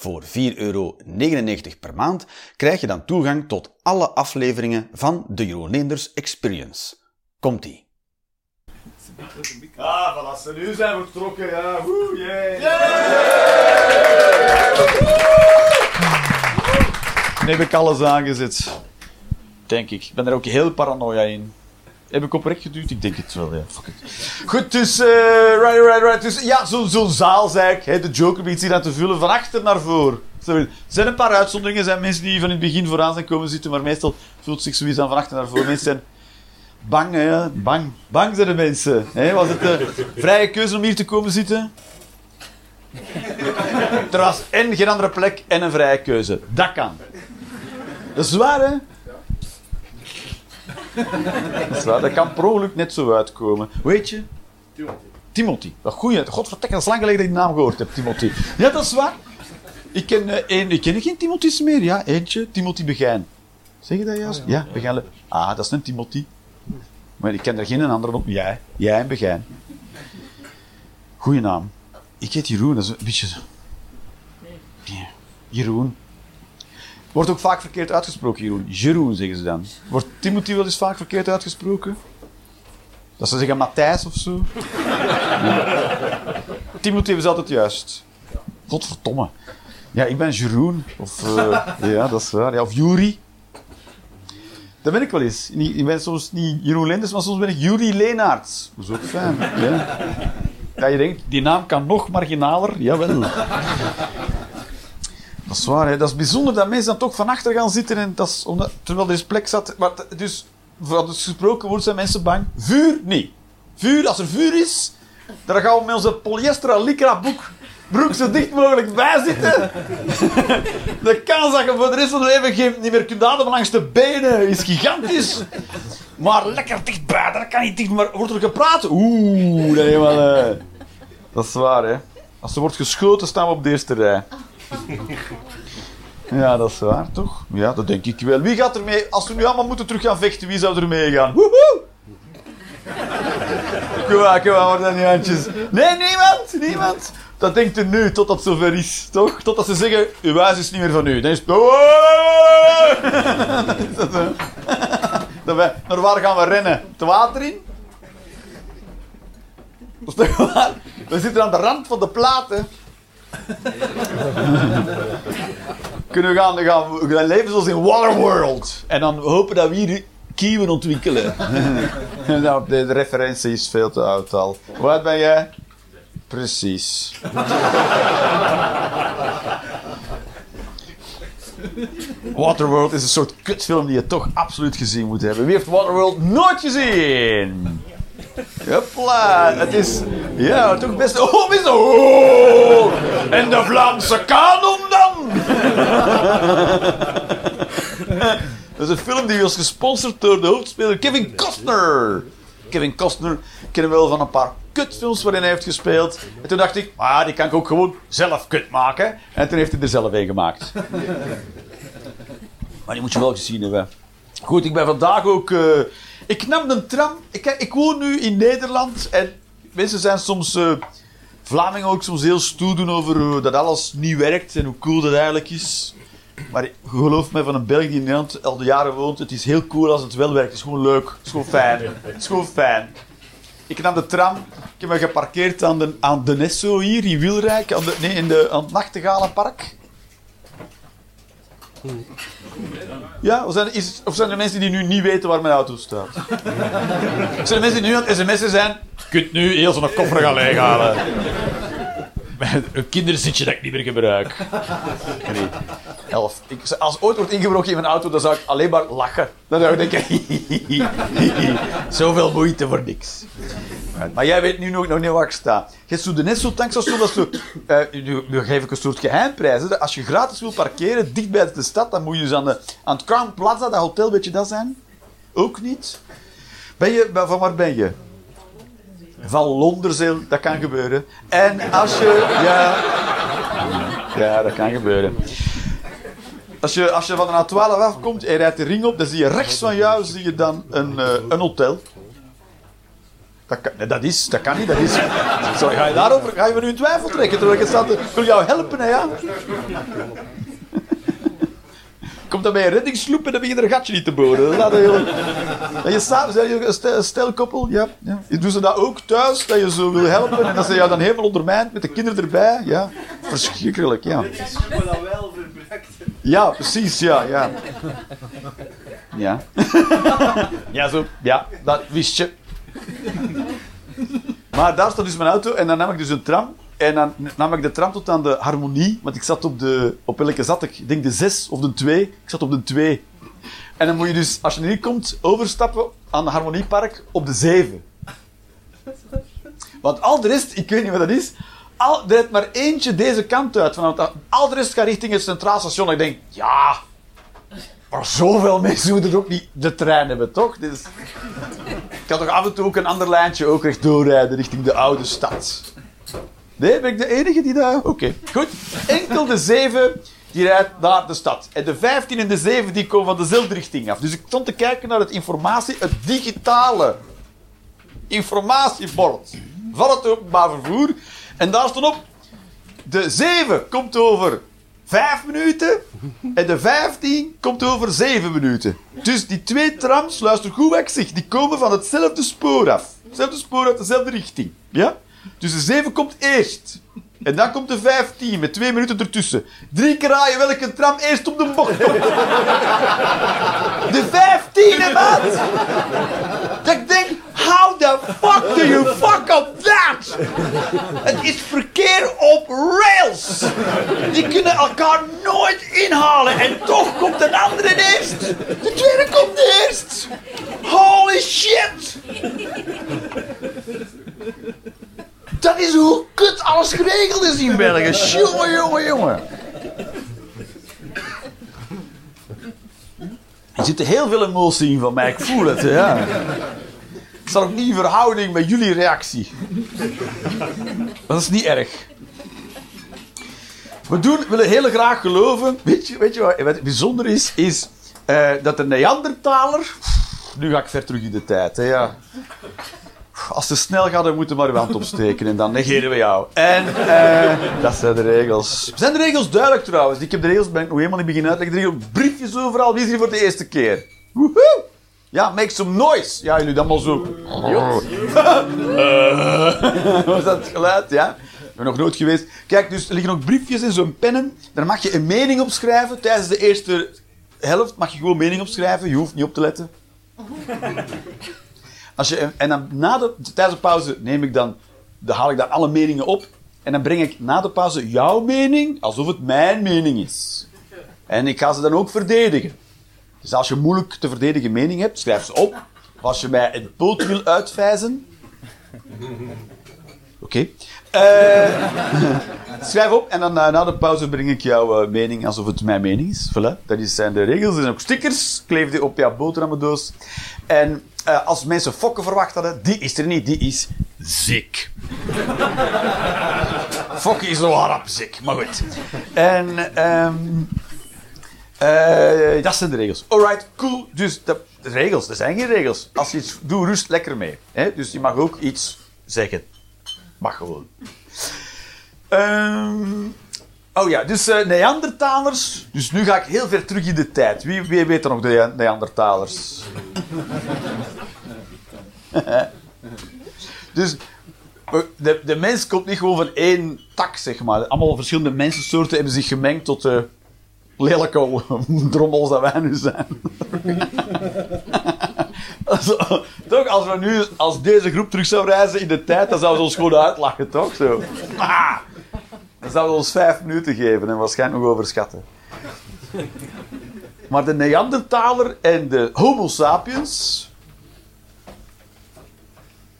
Voor 4,99 euro per maand krijg je dan toegang tot alle afleveringen van de Jeroen Leenders Experience. Komt-ie. Ah, voilà, nu zijn we vertrokken, ja. Woe, yeah. Nu heb ik alles aangezet. Denk ik. Ik ben er ook heel paranoia in. Heb ik oprecht geduwd? Ik denk het wel, ja. Fuck it. Goed, dus, eh right, right, right. Dus, ja, zo'n zo zaal, zei ik. De Joker biedt zich aan te vullen van achter naar voor. Er zijn een paar uitzonderingen. Er zijn mensen die van in het begin vooraan zijn komen zitten, maar meestal voelt zich zoiets aan van achter naar voor. Mensen zijn bang, hè. Bang. Bang zijn de mensen. Was het de vrije keuze om hier te komen zitten? Er was en geen andere plek en een vrije keuze. Dat kan. Dat is waar, hè? Dat is waar. Dat kan per ongeluk net zo uitkomen. Heet je? Timothy. Wat goeie. Godvertekke, dat is lang geleden dat ik die naam gehoord heb, Timothy. Ja, dat is waar. Ik ken, eh, ik ken geen Timothy's meer. Ja, eentje. Timothy Begijn. Zeg je dat juist? Ja, Begijn. Ah, dat is een Timothy. Maar ik ken er geen andere op. Jij. Jij en Begijn. Goeie naam. Ik heet Jeroen. Dat is een beetje... zo- Ja, Jeroen. Wordt ook vaak verkeerd uitgesproken, Jeroen. Jeroen zeggen ze dan. Wordt Timothy wel eens vaak verkeerd uitgesproken? Dat ze zeggen Matthijs of zo? Ja. Timothy is altijd juist. Godverdomme. Ja, ik ben Jeroen. Of, eh, ja, dat is waar. Ja, of Juri. Dat ben ik wel eens. Ik ben soms niet Jeroen Lenders, maar soms ben ik Juri Leenaerts. Dat is ook fijn. Ja. ja, je denkt, die naam kan nog marginaler. Jawel. Dat is waar, hè. dat is bijzonder dat mensen dan toch van achter gaan zitten. En dat is terwijl er eens plek zat. Maar dus, wat dus gesproken wordt, zijn mensen bang. Vuur niet. Vuur, als er vuur is, dan gaan we met onze polyester lycra boek, broek zo dicht mogelijk bij zitten. De kans dat je voor de rest van je leven niet meer kunt ademen langs de benen is gigantisch. Maar lekker dichtbij, dat kan niet dicht. Maar wordt er gepraat? Oeh, dat eh, Dat is waar. Als er wordt geschoten, staan we op de eerste rij. Ja, dat is waar, toch? Ja, dat denk ik wel. Wie gaat er mee? Als we nu allemaal moeten terug gaan vechten, wie zou er mee gaan? Woehoe! Kom maar, niet handjes. Nee, niemand, niemand. Dat denkt er nu, totdat het zover is, toch? Totdat ze zeggen, uw huis is niet meer van u. Dan is het... Zo? Dan wij- Naar waar gaan we rennen? Het water in? Dat is toch waar? We zitten aan de rand van de platen. Kunnen we gaan, dan gaan we leven zoals in Waterworld. En dan hopen dat we hier kieuwen ontwikkelen. nou, de, referentie is veel te oud al. Oud ben jij? Precies. Waterworld is een soort kutfilm die je toch absoluut gezien moet hebben. Wie heeft Waterworld nooit gezien? Hopla, het is... Ja, toch best... Oh, best... Oh! En de Vlaamse kanon dan? Dat is een film die was gesponsord door de hoofdspeler Kevin Costner. Kevin Costner kennen we wel van een paar kutfilms waarin hij heeft gespeeld. En toen dacht ik, ah, die kan ik ook gewoon zelf kut maken. En toen heeft hij er zelf een gemaakt. Maar die moet je wel gezien hebben. Goed, ik ben vandaag ook... eh, ik nam een tram. Ik, ik woon nu in Nederland en mensen zijn soms... eh, Vlamingen ook soms heel stoer doen over hoe dat alles niet werkt en hoe cool dat eigenlijk is. Maar geloof mij, van een Belg die in Nederland al de jaren woont, het is heel cool als het wel werkt. Het is gewoon leuk. Het is gewoon fijn. Het is gewoon fijn. Ik nam de tram. Ik heb me geparkeerd aan de, aan de Nesso hier in Wilrijk. Aan, de, nee, in de, aan het Nachtegalenpark. Ja, of zijn, is, of zijn er mensen die nu niet weten waar mijn auto staat? zijn er mensen die nu aan het sms'en zijn? Je kunt nu heel zo'n koffer gaan leeghalen. Een kinderzitje dat ik niet meer gebruik. Nee. Elf. Als ooit wordt ingebroken in mijn auto, dan zou ik alleen maar lachen. Dan zou ik denken... Zoveel moeite voor niks. Maar jij weet nu nog, nog niet waar ik sta. Je hebt zo de Nesso tankstation, dat zo... eh, nu, geef ik een soort geheimprijs. hè. Als je gratis wil parkeren, dicht bij de stad, dan moet je dus aan, de, aan het Crown Plaza, dat hotel, weet je dat zijn? Ook niet. Ben je, van waar ben je? Van Londerzeel, dat kan gebeuren. En als je, ja, ja, dat kan gebeuren. Als je, als je van de A12 afkomt en rijdt de ring op, dan zie je rechts van jou zie je dan een, uh, een hotel. Dat kan, dat, is, dat kan niet, dat is... Sorry, ga je daarover ga je me nu in twijfel trekken? Terwijl ik het wil jou helpen, hè, ja? Komt dan bij een reddingssloep en dan begin je er een gatje niet te boren. Dat is heel... En je samen, zijn je een stelkoppel, ja, ja. Je doet ze dat ook thuis, dat je zo wil helpen. En dat ze jou dan helemaal ondermijnt met de kinderen erbij. Ja, verschrikkelijk, ja. Dat wel Ja, precies, ja, ja. Ja. Ja, zo, ja, dat wist je. Maar daar staat dus mijn auto en dan nam ik dus een tram. En dan nam ik de tram tot aan de harmonie, want ik zat op de... Op welke zat ik? Ik denk de 6 of de 2. Ik zat op de 2. En dan moet je dus, als je hier komt, overstappen aan de harmoniepark op de 7. Want al de rest, ik weet niet wat dat is, al, er maar eentje deze kant uit. Vanuit, al de rest gaat richting het Centraal Station. ik denk, ja, maar zoveel mensen moeten ook niet de trein hebben, toch? Dus, ik kan toch af en toe ook een ander lijntje ook recht doorrijden richting de oude stad. Nee, ben ik de enige die daar... Oké, goed. Enkel de 7 die rijdt naar de stad. En de 15 en de 7 die komen van dezelfde richting af. Dus ik stond te kijken naar het informatie, het digitale informatiebord van het openbaar vervoer. En daar stond op, de 7 komt over 5 minuten en de 15 komt over 7 minuten. Dus die twee trams, luister goed weg zeg, die komen van hetzelfde spoor af. Hetzelfde spoor uit dezelfde richting. Ja? Dus de 7 komt eerst. En dan komt de 15 met twee minuten ertussen. Drie keer raaien welke tram eerst op de bocht komt. De 15 maat! Dat ik denk, how the fuck do you fuck up that? Het is verkeer op rails. Die kunnen elkaar nooit inhalen. En toch komt een andere eerst. De tweede komt eerst. Holy shit! Dat is hoe kut alles geregeld is in België. Jongen, jongen, jongen. Er zit heel veel emotie in van mij. Ik voel het, ja. Het staat ook niet in verhouding met jullie reactie. Dat is niet erg. We doen, willen heel graag geloven. Weet je, weet je wat, wat bijzonder is? Is uh, dat de Neandertaler. Nu ga ik ver terug in de tijd, hè, ja. Als ze snel gaat, dan moeten we maar uw hand opsteken en dan negeren we jou. En uh, dat zijn de regels. Zijn de regels duidelijk trouwens? Ik heb de regels, ben ik nog helemaal niet beginnen uitleggen. Er briefjes overal. Wie is hier voor de eerste keer? Woehoe! Ja, make some noise. Ja, jullie dan maar zo. Was dat geluid? Ja. Ik ben nog nooit geweest. Kijk, dus er liggen ook briefjes in zo'n pennen. Daar mag je een mening op schrijven. Tijdens de eerste helft mag je gewoon mening opschrijven. Je hoeft niet op te letten. Als je, en dan na de, tijdens de pauze neem ik dan, dan haal ik daar alle meningen op. En dan breng ik na de pauze jouw mening alsof het mijn mening is. En ik ga ze dan ook verdedigen. Dus als je moeilijk te verdedigen mening hebt, schrijf ze op. Als je mij een poot wil uitvijzen. Oké. Eh, schrijf op en dan uh, na de pauze breng ik jouw uh, mening alsof het mijn mening is. Voilà. Dat zijn de regels. Er zijn ook stickers. Kleef die op jouw boterhammendoos. En uh, als mensen fokken verwacht hadden, die is er niet, die is ziek. fokken is wel rap ziek, maar goed. En um, dat zijn de regels. Alright, cool. Dus de, de, regels, er zijn geen regels. Als je iets doet, rust lekker mee. Hè? Dus je mag ook iets zeggen. Mag gewoon. Um, Oh ja, dus uh, Neandertalers. Dus nu ga ik heel ver terug in de tijd. Wie, wie weet er nog de Neandertalers? dus eh, de, de mens komt niet gewoon van één tak, zeg maar. Allemaal verschillende mensensoorten hebben zich gemengd tot de lelijke drommels dat wij nu zijn. toch, als we nu, als deze groep terug zou reizen in de tijd, dan zouden ze ons gewoon uitlachen, toch? Zo. Ah! Dan zouden ons vijf minuten geven en waarschijnlijk nog overschatten. Maar de Neandertaler en de Homo sapiens.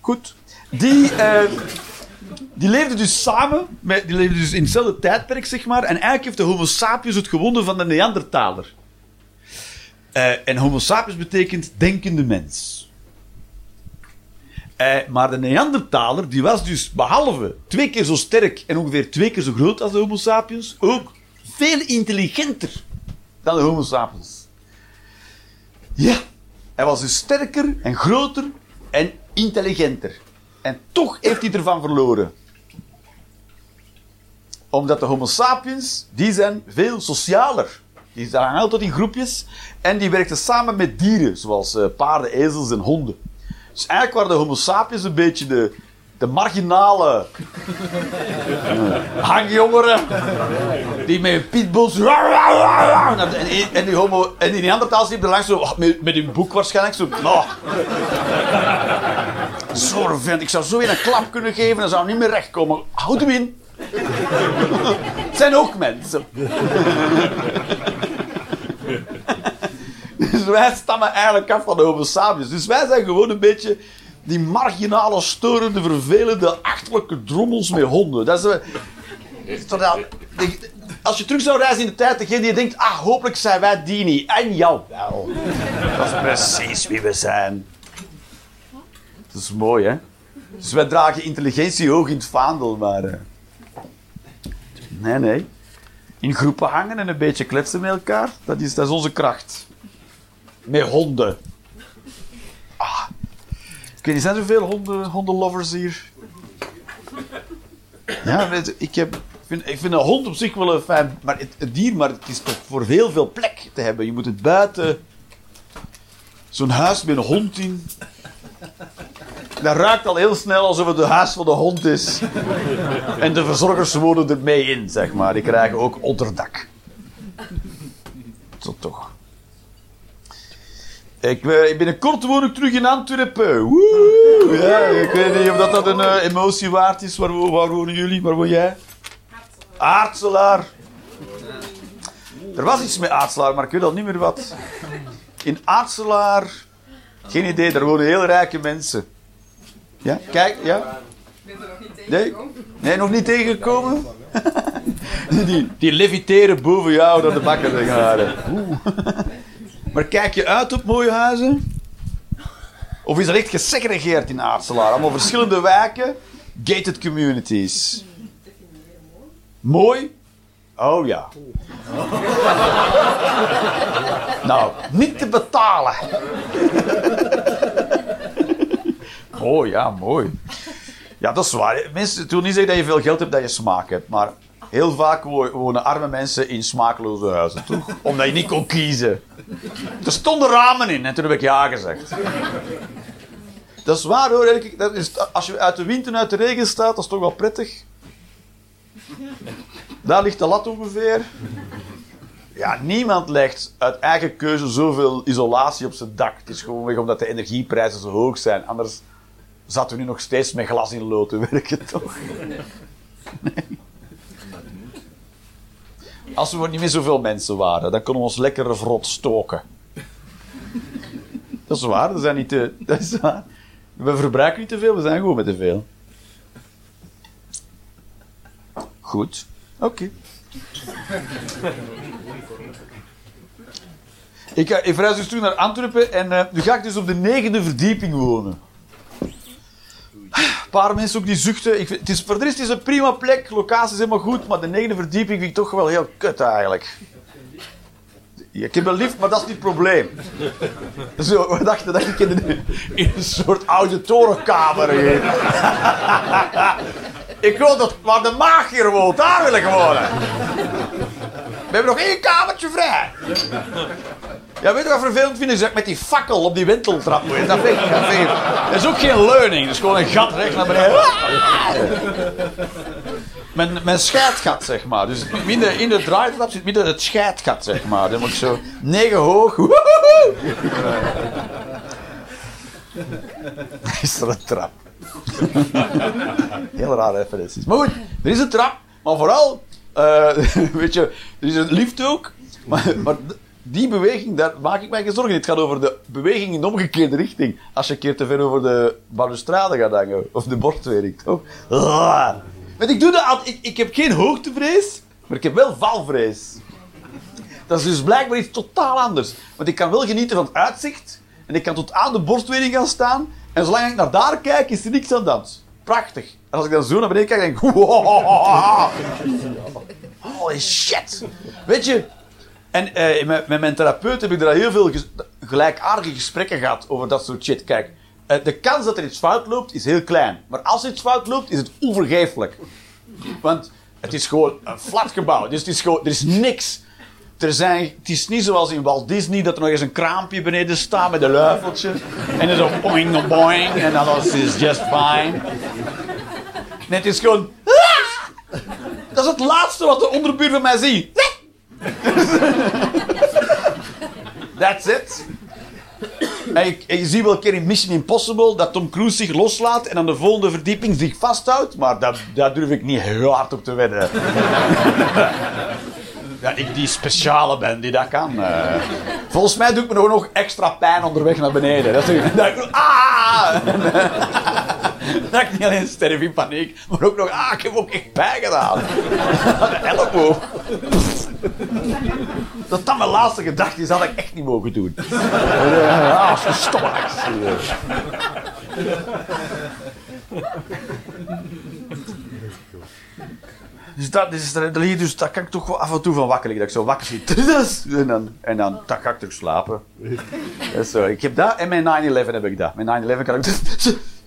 Goed. Die, uh, die leefden dus samen. Met, die leefden dus in hetzelfde tijdperk, zeg maar. En eigenlijk heeft de Homo sapiens het gewonnen van de Neandertaler. Eh, en homo sapiens betekent denkende mens. Eh, maar de Neandertaler, die was dus behalve twee keer zo sterk en ongeveer twee keer zo groot als de homo sapiens, ook veel intelligenter dan de homo sapiens. Ja, hij was dus sterker en groter en intelligenter. En toch heeft hij ervan verloren. Omdat de homo sapiens, die zijn veel socialer. Die hangen altijd in groepjes en die werkten samen met dieren, zoals eh, paarden, ezels en honden. Dus eigenlijk waren de homo sapiens een beetje de, de marginale hangjongeren die met een pitbulls en, die homo en die Neandertalers liepen er langs zo met, met hun boek waarschijnlijk zo nou zo vent ik zou zo weer een klap kunnen geven dan zou niet meer rechtkomen. Houd hem in. Het zijn ook mensen wij stammen eigenlijk af van de homo dus wij zijn gewoon een beetje die marginale, storende, vervelende, achterlijke drommels met honden. Dat is, eh, als je terug zou reizen in de tijd, degene die denkt, ah, hopelijk zijn wij die niet. En jou. Dat is precies wie we zijn. Dat is mooi, hè? Dus wij dragen intelligentie hoog in het vaandel, maar... eh, Nee, nee. In groepen hangen en een beetje kletsen met elkaar, dat is, dat is onze kracht. Met honden. Ik weet niet, zijn er veel honden, hondenlovers hier? Ja, ik, heb, ik, vind, ik vind een hond op zich wel een fijn maar het, het dier, maar het is toch voor heel veel plek te hebben. Je moet het buiten, zo'n huis met een hond in. Dat ruikt al heel snel alsof het de huis van de hond is. En de verzorgers wonen er mee in, zeg maar. Die krijgen ook onderdak. Zo toch. Ik, eh, binnenkort woon ik terug in Antwerpen. Woe! Ja, ik weet niet of dat, dat een eh, emotie waard is. Waar, wo- waar wonen jullie? Waar woon jij? Aartselaar. Er was iets met Aartselaar, maar ik weet al niet meer wat. In Aartselaar... Geen idee, daar wonen heel rijke mensen. Ja, kijk, ja. Nee, nee nog niet tegengekomen? die, die leviteren boven jou naar de bakken te gaan. Oeh. Maar kijk je uit op mooie huizen? Of is er echt gesegregeerd in Aartselaar? Allemaal verschillende wijken, gated communities. Mooi? Oh ja. Nou, niet te betalen. mooi, ja, mooi. Ja, dat is waar. Mensen, wil niet zeggen dat je veel geld hebt dat je smaak hebt, maar heel vaak wo- wonen arme mensen in smakeloze huizen, toch? Omdat je niet kon kiezen. Er stonden ramen in en toen heb ik ja gezegd. Dat is waar hoor. Dat is, als je uit de wind en uit de regen staat, dat is toch wel prettig. Daar ligt de lat ongeveer. Ja, niemand legt uit eigen keuze zoveel isolatie op zijn dak. Het is gewoon omdat de energieprijzen zo hoog zijn. Anders zaten we nu nog steeds met glas in lood te werken, toch? Nee. Als we niet meer zoveel mensen waren, dan konden we ons lekkere vrot stoken. Dat is waar, dat, zijn niet te, dat is waar. We verbruiken niet te veel, we zijn gewoon met te veel. Goed, oké. Ik, ga- ik dus terug naar Antwerpen en eh, nu ga ik dus op de negende verdieping wonen. Een paar mensen ook die zuchten. Ik, het is, voor is een prima plek, locatie is helemaal goed, maar de negende verdieping vind ik toch wel heel kut eigenlijk. Ik heb een lift, maar dat is niet het probleem. Zo, we dachten dat ik in een, in een soort auditorenkamer hier. ik wil dat waar de magier woont, daar wil ik wonen. We hebben nog één kamertje vrij. Ja, weet je wat vervelend vind? Ik met die fakkel op die wenteltrap moet. Dat, vind ik, dat, is ook geen leuning. Dat is gewoon een gat recht naar beneden. Mijn, mijn scheidgat, zeg maar. Dus in de draaitrap zit midden het scheidgat, zeg maar. Dan moet ik zo negen hoog. Is er een trap? Heel rare referenties. Maar goed, er is een trap. Maar vooral, eh, weet je, is een lift ook. Maar, maar die beweging, daar maak ik mij geen zorgen. Het gaat over de beweging in de omgekeerde richting. Als je een keer te ver over de balustrade gaat hangen. Of de bordwering, toch? Ah. Want ik doe dat. Ik, ik heb geen hoogtevrees, maar ik heb wel valvrees. Dat is dus blijkbaar iets totaal anders. Want ik kan wel genieten van het uitzicht. En ik kan tot aan de borstwering gaan staan. En zolang ik naar daar kijk, is er niks aan dat. Prachtig. Als ik dan zo naar beneden kijk, denk ik... Holy shit. Weet je... En eh, met, mijn therapeut heb ik al heel veel gelijkaardige gesprekken gehad over dat soort shit. Kijk, eh, de kans dat er iets fout loopt is heel klein. Maar als iets fout loopt, is het onvergeeflijk. Want het is gewoon een flat gebouw. Dus is er is niks. Er zijn, het is niet zoals in Walt Disney dat er nog eens een kraampje beneden staat met een luifeltje. En er zo boing boing en alles is just fine. Nee, het is gewoon... "Ah!" Dat is het laatste wat de onderbuur van mij ziet. That's it. En je, en je ziet wel een keer in Mission Impossible dat Tom Cruise zich loslaat en aan de volgende verdieping zich vasthoudt. Maar daar, daar durf ik niet heel hard op te wedden. Ja, ik die speciale ben die dat kan. eh. Volgens mij doe ik me nog, nog extra pijn onderweg naar beneden. Dat is, dat ah! Dat ik niet alleen sterf in paniek, maar ook nog, ah, ik heb ook echt pijn gedaan. Aan de elleboog. Dat dat mijn laatste gedachte is, had ik echt niet mogen doen. Ah, stomme actie. Dus dat, dus, dat, dus, dat kan ik toch wel af en toe van wakker liggen. Dat ik zo wakker zie. En dan, en dan dat ga ik toch slapen. Is zo. Ik heb dat en mijn 9-11 heb ik dat. Mijn 9-11 kan ik...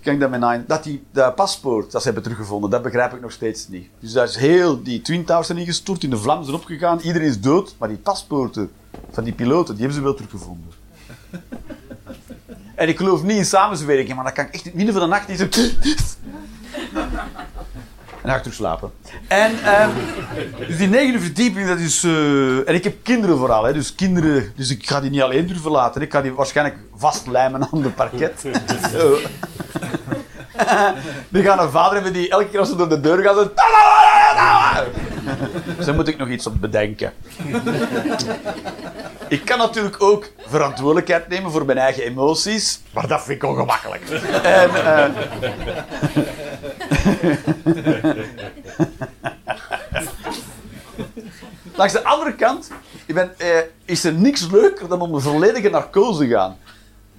Ik dat, 9, dat die dat paspoort dat ze hebben teruggevonden, dat begrijp ik nog steeds niet. Dus daar is heel die Twin Towers zijn ingestort, in de vlam zijn opgegaan, iedereen is dood, maar die paspoorten van die piloten, die hebben ze wel teruggevonden. En ik geloof niet in samenzwerking, maar dan kan echt midden van de nacht niet zo... En ik terug slapen. En ehm, dus die negende verdieping, dat is... eh, en ik heb kinderen vooral, hè, dus kinderen... Dus ik ga die niet alleen durven laten. Ik ga die waarschijnlijk vastlijmen aan de parket. Zo. Die gaan een vader hebben die elke keer als ze door de deur gaan... Zo, dus daar moet ik nog iets op bedenken. Ik kan natuurlijk ook verantwoordelijkheid nemen voor mijn eigen emoties, maar dat vind ik ongemakkelijk. En, eh, Langs de andere kant ik ben, eh, is er niks leuker dan om een volledige narcose te gaan.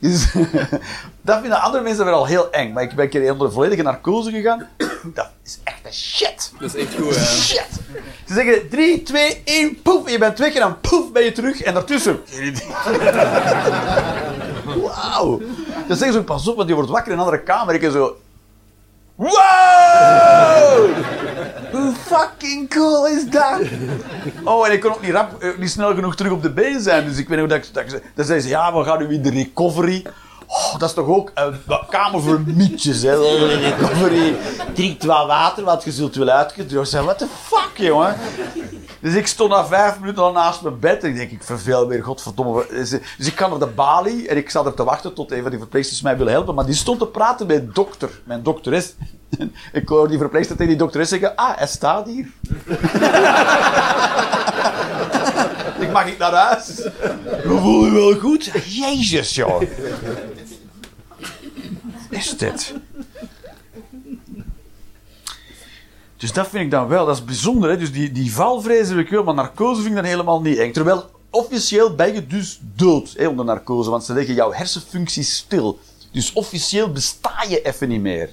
Dus, dat vinden andere mensen wel al heel eng. Maar ik ben een keer onder volledige narcose gegaan. Dat is echt een shit. Dat is echt goed, hè. Shit. Ze zeggen 3, 2, 1, poef. En je bent twee keer en poef ben je terug. En daartussen. Wauw. Dan zeggen ze ook pas op, want je wordt wakker in een andere kamer. Ik zo. Wow! Hoe fucking cool is dat? Oh, en ik kon ook niet, rap, eh, niet snel genoeg terug op de been zijn. Dus ik weet nog dat ik... Dat ik dan zei ze, ja, we gaan nu in de recovery. Oh, dat is toch ook een kamer voor mietjes, hè? Drink wat water, want je zult wel uitgedroogd zijn. What the fuck, jongen? Dus ik stond na vijf minuten al naast mijn bed en ik denk, ik verveel weer, godverdomme. Dus dus ik ga naar de balie en ik zat er te wachten tot een van die verpleegsters mij wil helpen. Maar die stond te praten met dokter, mijn dokteres. Ik hoor die verpleegster tegen die dokteres zeggen, ah, hij staat hier. ik mag niet naar huis. Voelt je wel goed? Jezus, joh. Dus dat vind ik dan wel, dat is bijzonder. Hè? Dus die, die valvrees heb ik wel, maar narcose vind ik dan helemaal niet eng. Terwijl officieel ben je dus dood hè, onder narcose, want ze leggen jouw hersenfuncties stil. Dus officieel besta je even niet meer.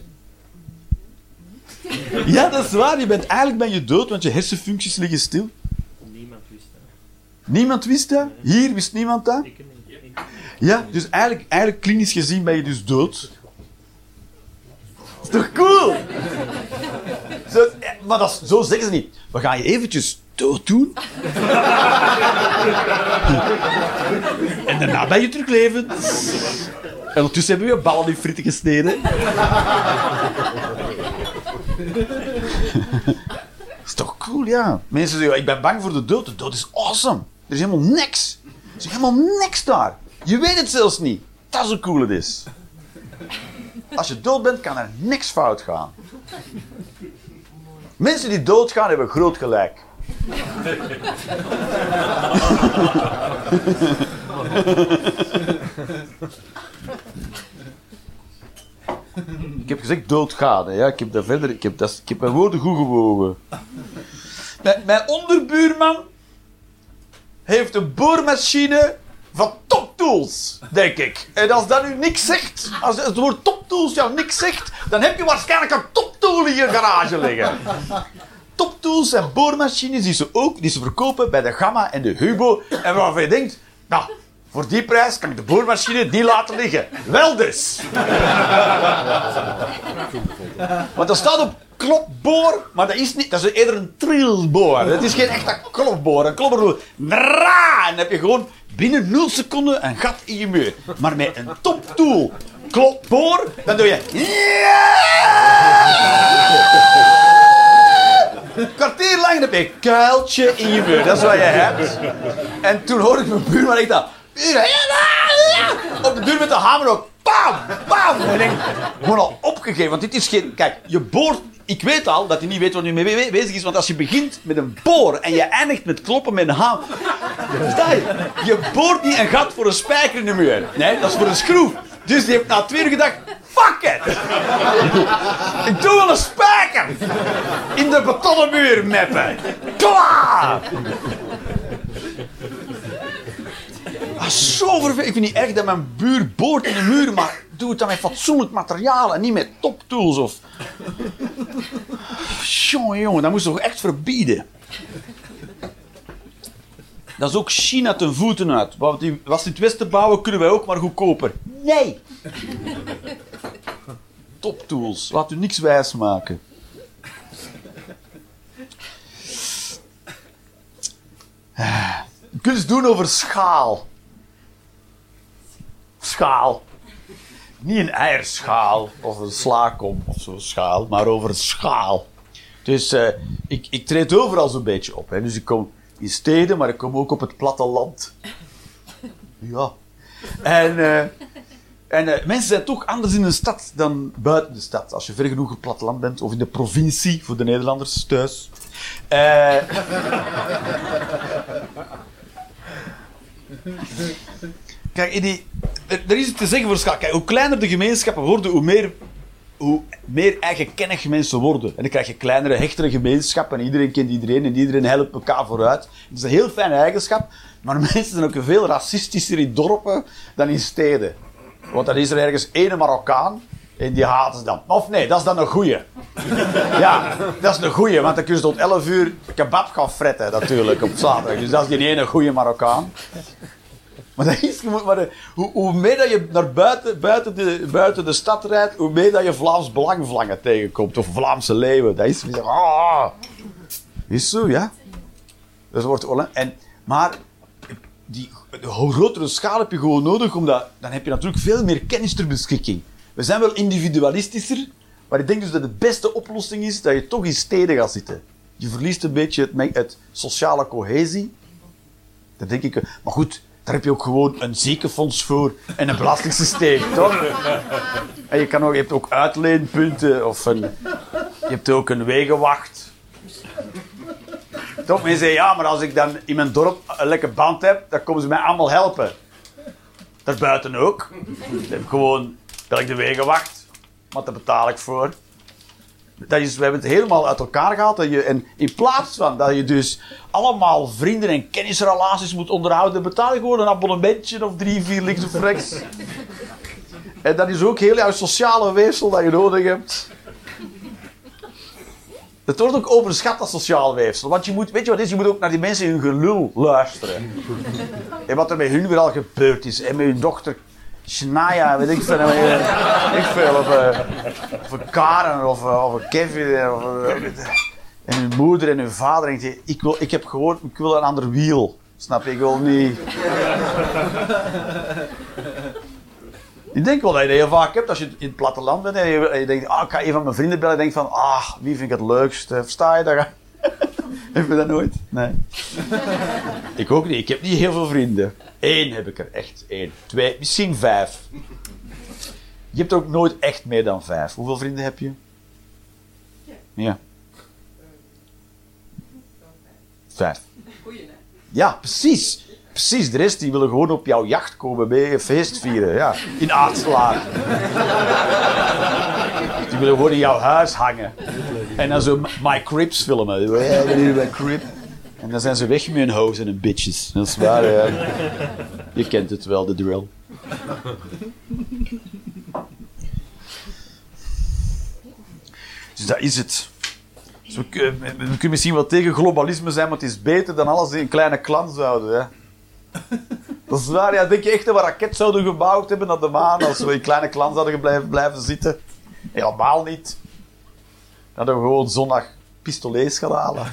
Ja, dat is waar. Je bent, eigenlijk ben je dood, want je hersenfuncties liggen stil. Niemand wist dat. Niemand wist dat. Hier wist niemand dat. Ja, dus eigenlijk, eigenlijk klinisch gezien ben je dus dood. Is toch cool? Zo, eh, maar dat is, zo zeggen ze niet. We gaan je eventjes dood doen. en daarna ben je terug levend. En ondertussen hebben we je ballen in frieten gesneden. Dat is toch cool, ja. Mensen zeggen, ik ben bang voor de dood. De dood is awesome. Er is helemaal niks. Er is helemaal niks daar. Je weet het zelfs niet. Dat is hoe cool het is. Als je dood bent, kan er niks fout gaan. Mensen die doodgaan, hebben groot gelijk. Ik heb gezegd doodgaan. Ja, ik heb dat verder. Ik heb, dat, ik heb mijn woorden goed gewogen. Mijn, mijn onderbuurman heeft een boormachine van toptools, denk ik. En als dat nu niks zegt, als het woord toptools jou niks zegt, dan heb je waarschijnlijk een toptool in je garage liggen. Toptools en boormachines die ze ook die ze verkopen bij de Gamma en de Hubo. En waarvan je denkt, nou, voor die prijs kan ik de boormachine niet laten liggen. Wel dus. Want er staat op klopboor, maar dat is niet, dat is eerder een trilboor. Dat is geen echte klopboor. Een klopboor, dra, en dan heb je gewoon binnen 0 seconden een gat in je muur. Maar met een toptool, klopboor, dan doe je... Kwartier lang heb je kuiltje in je muur. Dat is wat je hebt. En toen hoorde ik mijn buurman echt dat... Op de deur met de hamer ook. Bam! Bam! En ik denk, gewoon al opgegeven. Want dit is geen... Kijk, je boort... Ik weet al dat hij niet weet wat hij mee be- bezig is. Want als je begint met een boor en je eindigt met kloppen met een hamer... Versta je? Je boort niet een gat voor een spijker in de muur. Nee, dat is voor een schroef. Dus die heeft na twee uur gedacht... Fuck it! Ik doe wel een spijker! In de betonnen muur meppen. Klaar! Ah, zo vervelend. Ik vind niet erg dat mijn buur boort in de muur, maar doe het dan met fatsoenlijk materiaal en niet met toptools of... Jongen, jongen, dat moest toch echt verbieden? Dat is ook China ten voeten uit. Want die was in het westen bouwen, kunnen wij ook maar goedkoper. Nee! Toptools, laat u niks wijs maken. Kunt eens doen over schaal. Schaal. Niet een eierschaal of een slaakom of zo'n schaal, maar over schaal. Dus eh, ik, ik treed overal zo'n beetje op. Hè. Dus ik kom in steden, maar ik kom ook op het platteland. Ja. En, eh, en eh, mensen zijn toch anders in een stad dan buiten de stad. Als je ver genoeg op het platteland bent, of in de provincie, voor de Nederlanders thuis. Eh Kijk, die, er, is iets te zeggen voor schaal. Kijk, hoe kleiner de gemeenschappen worden, hoe meer, hoe meer eigenkennig mensen worden. En dan krijg je kleinere, hechtere gemeenschappen. En iedereen kent iedereen en iedereen helpt elkaar vooruit. Het is een heel fijne eigenschap. Maar mensen zijn ook veel racistischer in dorpen dan in steden. Want dan is er ergens ene Marokkaan. En die haten ze dan. Of nee, dat is dan een goeie. Ja, dat is een goeie. Want dan kun je tot 11 uur kebab gaan fretten natuurlijk op zaterdag. Dus dat is die ene goeie Marokkaan. Maar, dat is, maar de- hoe, hoe meer dat je naar buiten, buiten, de, buiten de stad rijdt, hoe meer dat je Vlaams belangvlangen tegenkomt. Of Vlaamse leeuwen. Dat is weer... Ah, is zo, ja. Dat wordt. En, maar die, de grotere schaal heb je gewoon nodig, omdat dan heb je natuurlijk veel meer kennis ter beschikking. We zijn wel individualistischer, maar ik denk dus dat de beste oplossing is dat je toch in steden gaat zitten. Je verliest een beetje het, het sociale cohesie. Dat denk ik. Maar goed, daar heb je ook gewoon een ziekenfonds voor en een belastingssysteem, toch? En je, kan ook, je hebt ook uitleenpunten of een, je hebt ook een wegenwacht. Toch? Mensen zeggen, ja, maar als ik dan in mijn dorp een lekker band heb, dan komen ze mij allemaal helpen. Daarbuiten ook. Ik heb gewoon, bel ik de wegenwacht, maar daar betaal ik voor. Dat is, we hebben het helemaal uit elkaar gehaald. Dat je, en in plaats van dat je dus allemaal vrienden en kennisrelaties moet onderhouden, betaal je gewoon een abonnementje of drie, vier links of rechts. En dat is ook heel jouw sociale weefsel dat je nodig hebt. Het wordt ook overschat, dat sociaal weefsel. Want je moet, weet je wat is? Je moet ook naar die mensen hun gelul luisteren. En wat er met hun weer al gebeurd is. En met hun dochter Shania, weet ik veel. eh, Ik eh, of een Karen of, eh, een Kevin. Of, en hun moeder en hun vader. En ik, ik, wil, ik heb gehoord, ik wil een ander wiel. Snap je? Ik wil niet... Ik denk wel dat je dat heel vaak hebt als je in het platteland bent en je, en je denkt, ah, ik ga een van mijn vrienden bellen en denk van, ah, wie vind ik het leukst? Eh, Versta je dat? heb je dat nooit? Nee. ik ook niet. Ik heb niet heel veel vrienden. Eén heb ik er echt. Eén. Twee, misschien vijf. Je hebt ook nooit echt meer dan vijf. Hoeveel vrienden heb je? Ja. Vijf. Ja, precies. Precies, de rest die willen gewoon op jouw jacht komen mee een feest vieren. Ja, in Aardslaar. Gewoon in jouw huis hangen. En dan zo My Crips filmen. Crip. En dan zijn ze weg met hun hoes en bitches. Dat is waar, ja. Je kent het wel, de drill. Dus dat is het. Dus we, kun- we kunnen misschien wel tegen globalisme zijn, maar het is beter dan alles in een kleine klan zouden. Dat is waar, ja. Denk je echt dat we raket zouden gebouwd hebben naar de maan als we in kleine klan zouden blijven, blijven zitten? Helemaal niet. Dan hadden we gewoon zondag pistolets gaan halen.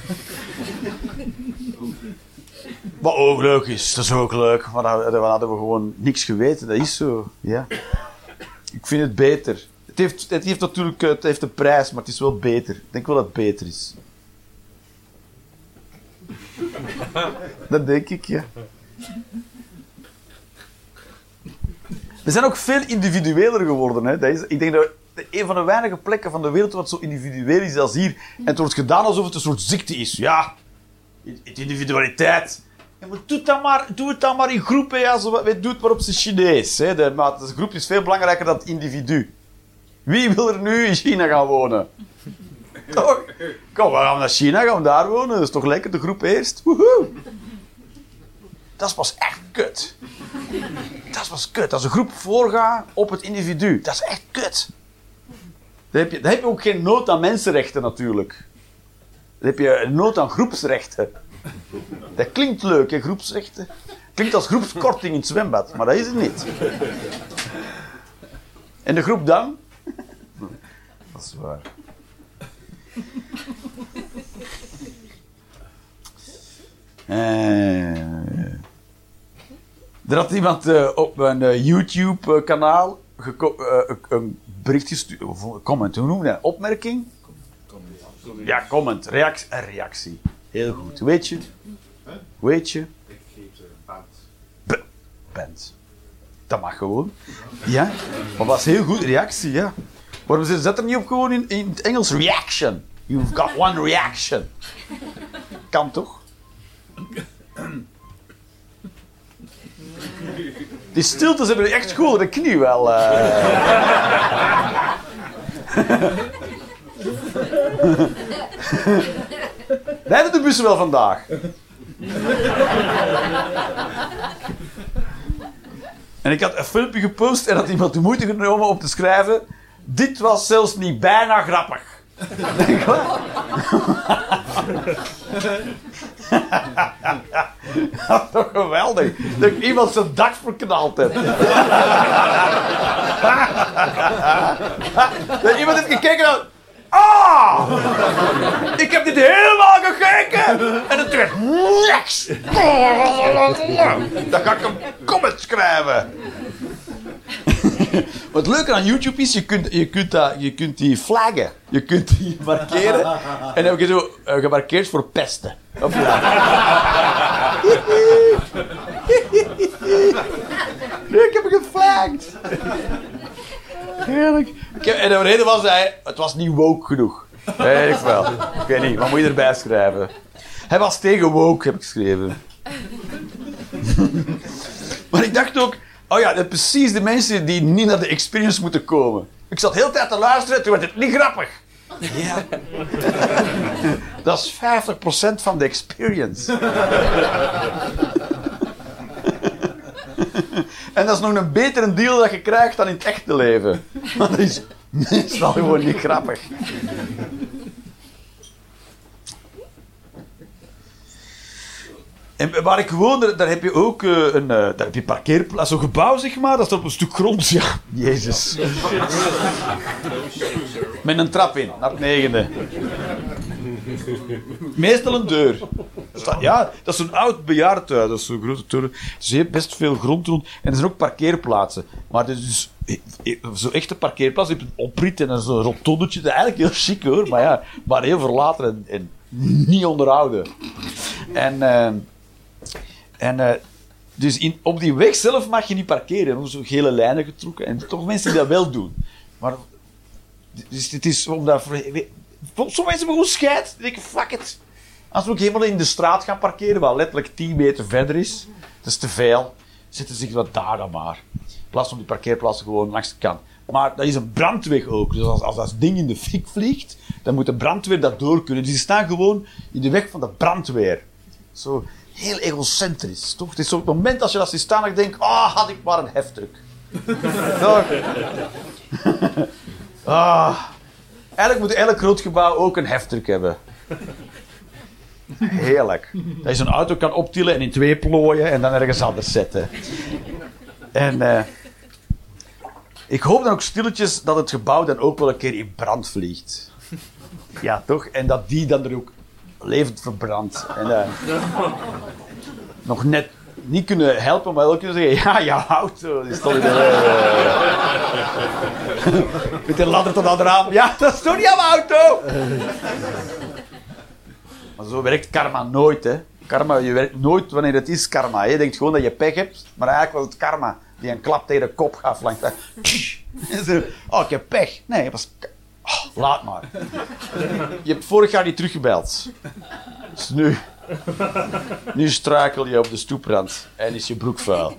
Wat ook leuk is, dat is ook leuk. Maar dan, dan hadden we gewoon niks geweten, dat is zo. Ja. Ik vind het beter. Het heeft, het heeft natuurlijk het heeft een prijs, maar het is wel beter. Ik denk wel dat het beter is. Dat denk ik, ja. We zijn ook veel individueler geworden. Hè. Dat is, ik denk dat een van de weinige plekken van de wereld wat zo individueel is als hier. En het wordt gedaan alsof het een soort ziekte is. Ja, het individualiteit. Ja, maar doe, dat maar, doe het dan maar in groepen. Ja, zo, doe het maar op zijn Chinees. Hè. De, maar de groep is veel belangrijker dan het individu. Wie wil er nu in China gaan wonen? Toch? Kom, we gaan naar China, gaan we daar wonen. Dat is toch lekker, de groep eerst. Woehoe. Dat is pas echt kut. Dat is pas kut. Als een groep voorgaat op het individu. Dat is echt kut. Dan heb je, heb je ook geen nood aan mensenrechten natuurlijk. Dan heb je nood aan groepsrechten. Dat klinkt leuk, hè, groepsrechten. Klinkt als groepskorting in het zwembad, maar dat is het niet. En de groep dan? Dat is waar. Eh, er had iemand eh, op mijn eh, YouTube-kanaal een bericht comment, hoe noem je dat? Opmerking? Ja, comment, reactie, reactie. Heel goed. Weet je? Weet je? Ik geef een band. Dat mag gewoon. Ja, maar was heel goed reactie, ja. Waarom zet er niet op gewoon in, in het Engels reaction? You've got one reaction. Kan toch? Die stiltes hebben echt goed de knie wel. eh. Rijden de bussen wel vandaag? En ik had een filmpje gepost en had iemand de moeite genomen om te schrijven. Dit was zelfs niet bijna grappig. Denk wat? Dat is toch geweldig. Dat ik iemand zijn dak verknald heb. Dat iemand heeft gekeken en... Ah! Ik heb dit helemaal gekeken en het werd niks. Dan ga ik een comment schrijven. Wat leuke aan YouTube is, je kunt, je kunt, dat, je kunt die flaggen. Je kunt die markeren. En dan heb je zo eh, gemarkeerd voor pesten. Of ja. Nee, ik heb hem geflagd. Heerlijk. En de reden was hij, het was niet woke genoeg. Weet ik wel. Ik weet niet, wat moet je erbij schrijven? Hij was tegen woke, heb ik geschreven. maar ik dacht ook, oh ja, dat precies de mensen die niet naar de experience moeten komen. Ik zat heel de tijd te luisteren, toen werd het niet grappig. Ja. dat is 50% van de experience. En dat is nog een betere deal dat je krijgt dan in het echte leven. Maar dat is meestal gewoon niet grappig. En waar ik woon, daar, heb je ook eh, een eh, daar heb je parkeerplaats, zo'n gebouw zeg maar, dat staat op een stuk grond. Ja, jezus. Met een trap in, naar het negende. Meestal een deur. Ja, dat is een oud bejaardenhuis. Dat is zo'n grote toren. Dus je best veel grond rond. En er zijn ook parkeerplaatsen. Maar het is dus eh, eh, zo'n echte parkeerplaats. Je hebt een oprit en zo'n rotondetje. Eigenlijk heel chic hoor. Maar ja, maar heel verlaten en, en niet onderhouden. En, eh, en eh, dus in, op die weg zelf mag je niet parkeren. Er zo gele lijnen getrokken. En toch mensen die dat wel doen. Maar dus het is omdat... Sommige mensen hebben gewoon scheid. Die denken, fuck it. Als we ook helemaal in de straat gaan parkeren, wat letterlijk 10 meter verder is, dat is te veel, zetten ze zich wat daar dan maar. In plaats van die parkeerplaatsen gewoon langs de kant. Maar dat is een brandweg ook. Dus als, als dat ding in de fik vliegt, dan moet de brandweer dat door kunnen. Dus die staan gewoon in de weg van de brandweer. Zo heel egocentrisch, toch? Het is op het moment als je dat ziet staan dat je denkt, ah, had ik maar een heftruck. Toch? ah. Eigenlijk moet elk groot gebouw ook een heftruck hebben. Heerlijk. Dat je zo'n auto kan optillen en in twee plooien en dan ergens anders zetten. En eh, ik hoop dan ook stilletjes dat het gebouw dan ook wel een keer in brand vliegt. Ja, toch? En dat die dan er ook levend verbrandt. En, eh, nog net niet kunnen helpen, maar wel kunnen zeggen: Ja, jouw auto die stond. Uh, met de ladder tot aan het raam. Ja, dat is toch jouw auto? maar zo werkt karma nooit, hè? Karma, je werkt nooit wanneer het is karma. Je denkt gewoon dat je pech hebt, maar eigenlijk was het karma die een klap tegen de kop gaf langs. Oh, ik heb pech. Nee, het was... Oh, laat maar. Je hebt vorig jaar niet teruggebeld. Dus nu... Nu struikel je op de stoeprand en is je broek vuil.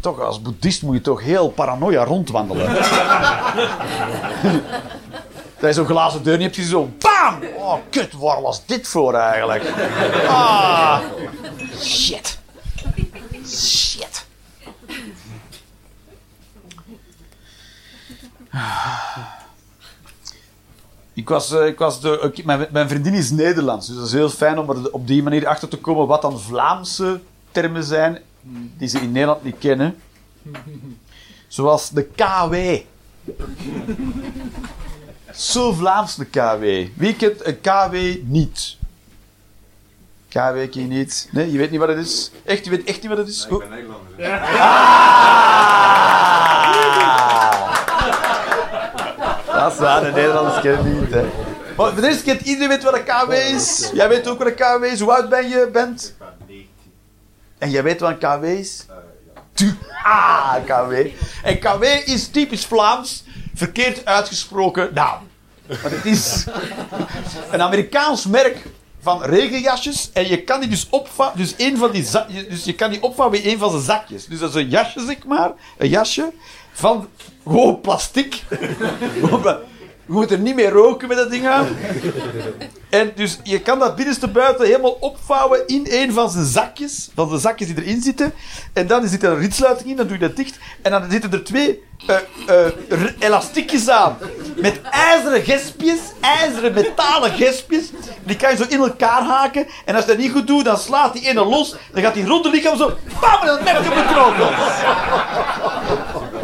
Toch, als boeddhist moet je toch heel paranoia rondwandelen. Dat je zo'n glazen deur niet hebt gezien, zo BAM! Oh, kut, waar was dit voor eigenlijk? Ah, shit. Shit. Ik was, uh, ik was de, mijn, mijn, vriendin is Nederlands, dus dat is heel fijn om er op die manier achter te komen wat dan Vlaamse termen zijn die ze in Nederland niet kennen. Zoals de KW. Zo Vlaams de KW. Wie kent een KW niet? KW ken je niet? Nee, je weet niet wat het is? Echt, je weet echt niet wat het is? Nee, ik ben Nederlander. Ah! Dat is waar, de Nederlanders kennen niet. Maar voor de eerste keer iedereen weet wat een KW is. Jij weet ook wat een KW is. Hoe oud ben je, Bent? Ik ben 19. En jij weet wat een KW is? Uh, ja. Ah, KW. En KW is typisch Vlaams verkeerd uitgesproken naam. Maar het is een Amerikaans merk van regenjasjes. En je kan die dus opvangen. Dus, een van die dus je kan die opvangen bij een van zijn zakjes. Dus dat is een jasje, zeg maar. Een jasje. Van gewoon plastic. Je moet er niet meer roken met dat ding aan. En dus je kan dat binnenste buiten helemaal opvouwen in een van zijn zakjes. Van de zakjes die erin zitten. En dan zit er een ritsluiting in, dan doe je dat dicht. En dan zitten er twee uh, uh, elastiekjes aan. Met ijzeren gespjes, ijzeren metalen gespjes. Die kan je zo in elkaar haken. En als je dat niet goed doet, dan slaat die ene los. Dan gaat die rond de lichaam zo... Bam! En dan merk je op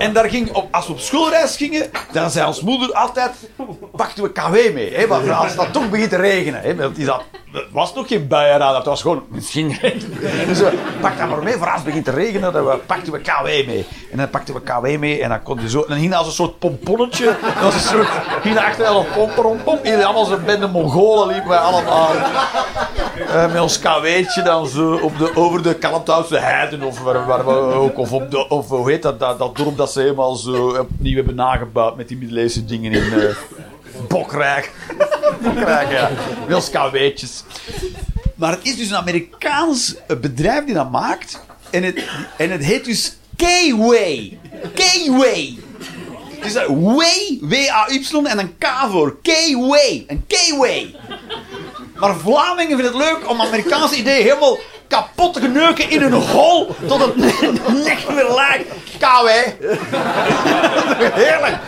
En daar ging op, als we op schoolreis gingen, dan zei ons moeder altijd: pakten we KW mee. Hè, want als het toch begint te regenen. Hè, want dat, was nog geen buienradar, dat was gewoon misschien Dus we pakten dat maar mee voor als het begint te regenen. Dan we, pakten we KW mee. En dan pakten we KW mee en dan kon je zo. En dan ging als een soort pomponnetje. Dat was een soort. ging achter een pomp, pomp. Iedereen allemaal zo'n bende Mongolen liepen wij allemaal. Uh, met ons KW'tje dan zo op de, over de Kalmthoutse heiden of waar, waar we ook. Of, op de, of hoe heet dat, dat, dat dorp dat ze helemaal zo opnieuw hebben nagebouwd met die middeleeuwse dingen in uh, Bokrijk. Bokrijk, ja. KW'tjes. Maar het is dus een Amerikaans bedrijf die dat maakt. En het, en het heet dus K-Way. K-Way. Het is way, W-A-Y en een K voor. K-Way. Een K-Way. Maar Vlamingen vinden het leuk om Amerikaanse ideeën helemaal kapot geneuken in een hol tot het nek weer lijkt. KW. Heerlijk.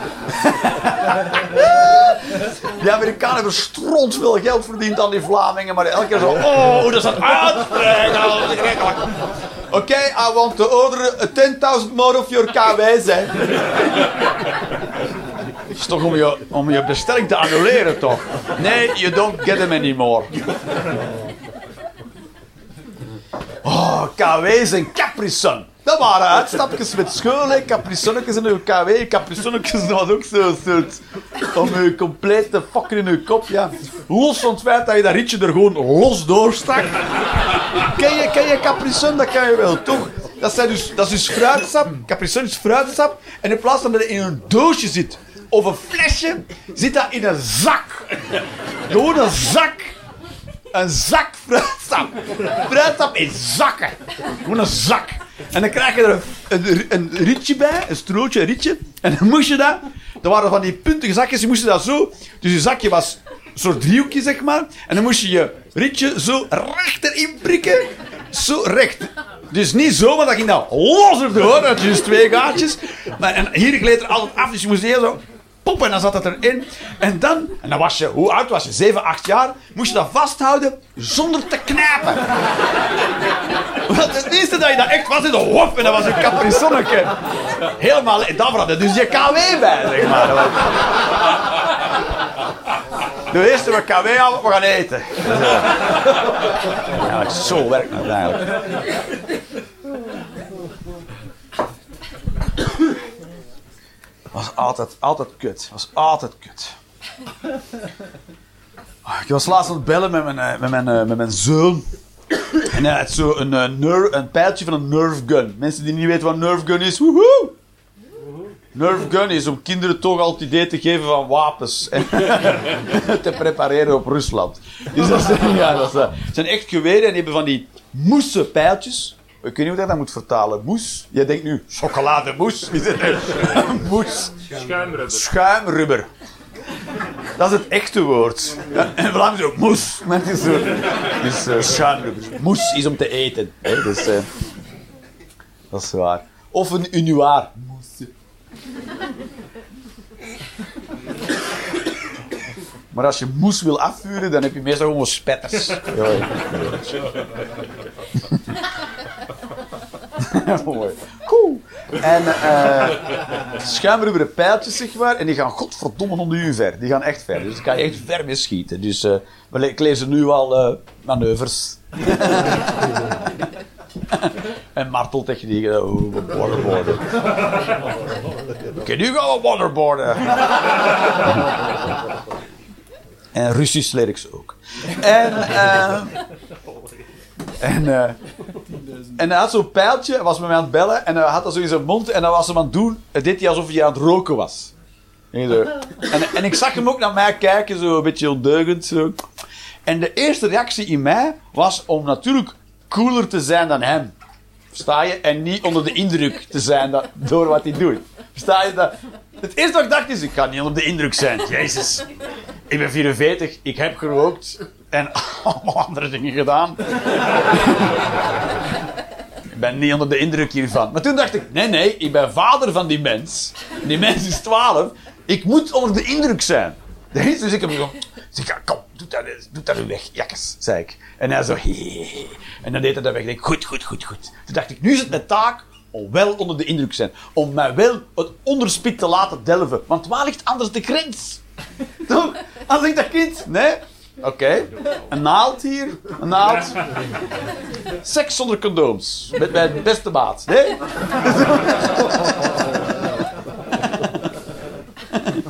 Die Amerikanen hebben stront veel geld verdiend aan die Vlamingen, maar elke keer zo, oh, dat is een uitbreiding. Oké, I want to order 10.000 more of your KW, hè. Het is toch om je, om je bestelling te annuleren, toch? Nee, you don't get them anymore. Oh, KW's en Capri Sun. Dat waren uitstapjes met school, hè. Caprisonnetjes in uw KW. Caprisonnetjes, dat was ook zo'n soort... Om je compleet te fucken in je kop, ja. Los van het feit dat je dat rietje er gewoon los doorstak. Ken je, ken je Caprisson? Dat kan je wel, toch? Dat, zijn dus, dat is dus fruitsap. Caprisson is fruitsap. En in plaats van dat het in een doosje zit, of een flesje, zit dat in een zak. Gewoon een zak een zak fruitsap. Fruitsap in zakken. Gewoon een zak. En dan krijg je er een, een, rietje bij, een strootje, een rietje. En dan moest je dat er waren van die puntige zakjes, je moest dat zo... Dus je zakje was een soort driehoekje, zeg maar. En dan moest je je ritje zo recht erin prikken. Zo recht. Dus niet zo, maar dat ging dan los erdoor. Dat je dus twee gaatjes. Maar, en hier gleed er altijd af, dus je moest heel zo pop en dan zat het erin. En dan, en dan was je, hoe oud was je? 7, 8 jaar. Moest je dat vasthouden zonder te knijpen. Want het eerste dat je dat echt was in de hof en dat was een caprisonnetje. Helemaal, dat had dus je KW bij, zeg maar. De eerste we KW hadden, we gaan eten. Ja, zo werkt het eigenlijk. Was altijd, altijd kut. was altijd kut. Ik was laatst aan het bellen met mijn, eh, met mijn, eh, met mijn zoon. En hij had zo een, eh, een pijltje van een nerve gun. Mensen die niet weten wat nerve gun is, woehoe! Nerve gun is om kinderen toch al het idee te geven van wapens. En te prepareren op Rusland. Dus dat zijn, ja, zijn echt geweren en hebben van die moesse pijltjes. Ik weet niet hoe dat dan moet vertalen. Moes. Jij denkt nu, chocolademousse. Moes. Schuimrubber. Schuimrubber. Dat is het echte woord. Ja, en Vlaams ook moes. Maar het is, zo, uh, schuimrubber. Moes is om te eten. Hè? Dus, uh, dat is waar. Of een unuaar. Moes. Maar als je moes wil afvuren, dan heb je meestal gewoon spetters. Ja, Mooi. Cool. En uh, schuimrubberen pijltjes, zeg maar. En die gaan godverdomme onder u ver. Die gaan echt ver. Dus daar kan je echt ver mee schieten. Dus uh, we lezen nu al uh, manoeuvres. en marteltechnieken. Oh, waterboarden. Oké, nu gaan we waterboarden. en Russisch leer ik ze ook. En... En, uh, en hij had zo'n pijltje, was met mij aan het bellen, en hij had dat zo in zijn mond, en dan was hem aan het doen, het deed hij alsof hij aan het roken was. En, en, ik zag hem ook naar mij kijken, zo een beetje ondeugend. Zo. En de eerste reactie in mij was om natuurlijk cooler te zijn dan hem. Versta je? En niet onder de indruk te zijn dat, door wat hij doet. Versta je dat? Het eerste wat ik dacht is, ik kan niet onder de indruk zijn. Jezus. Ik ben 44, ik heb gerookt en allemaal andere dingen gedaan. ik ben niet onder de indruk hiervan. Maar toen dacht ik, nee, nee, ik ben vader van die mens. Die mens is 12. Ik moet onder de indruk zijn. Dus ik heb gewoon... Ik kom, doe dat, doe dat weg, jakkes, zei ik. En hij zo, hee. En dan deed hij dat weg. Goed, goed, goed, goed. Toen dacht ik, nu is het mijn taak om wel onder de indruk te zijn. Om mij wel het onderspit te laten delven. Want waar ligt anders de grens? Toch? Als ik dat kind... Nee? Oké. Een naald hier. Een naald. Seks zonder condooms. Met mijn beste maat. Nee?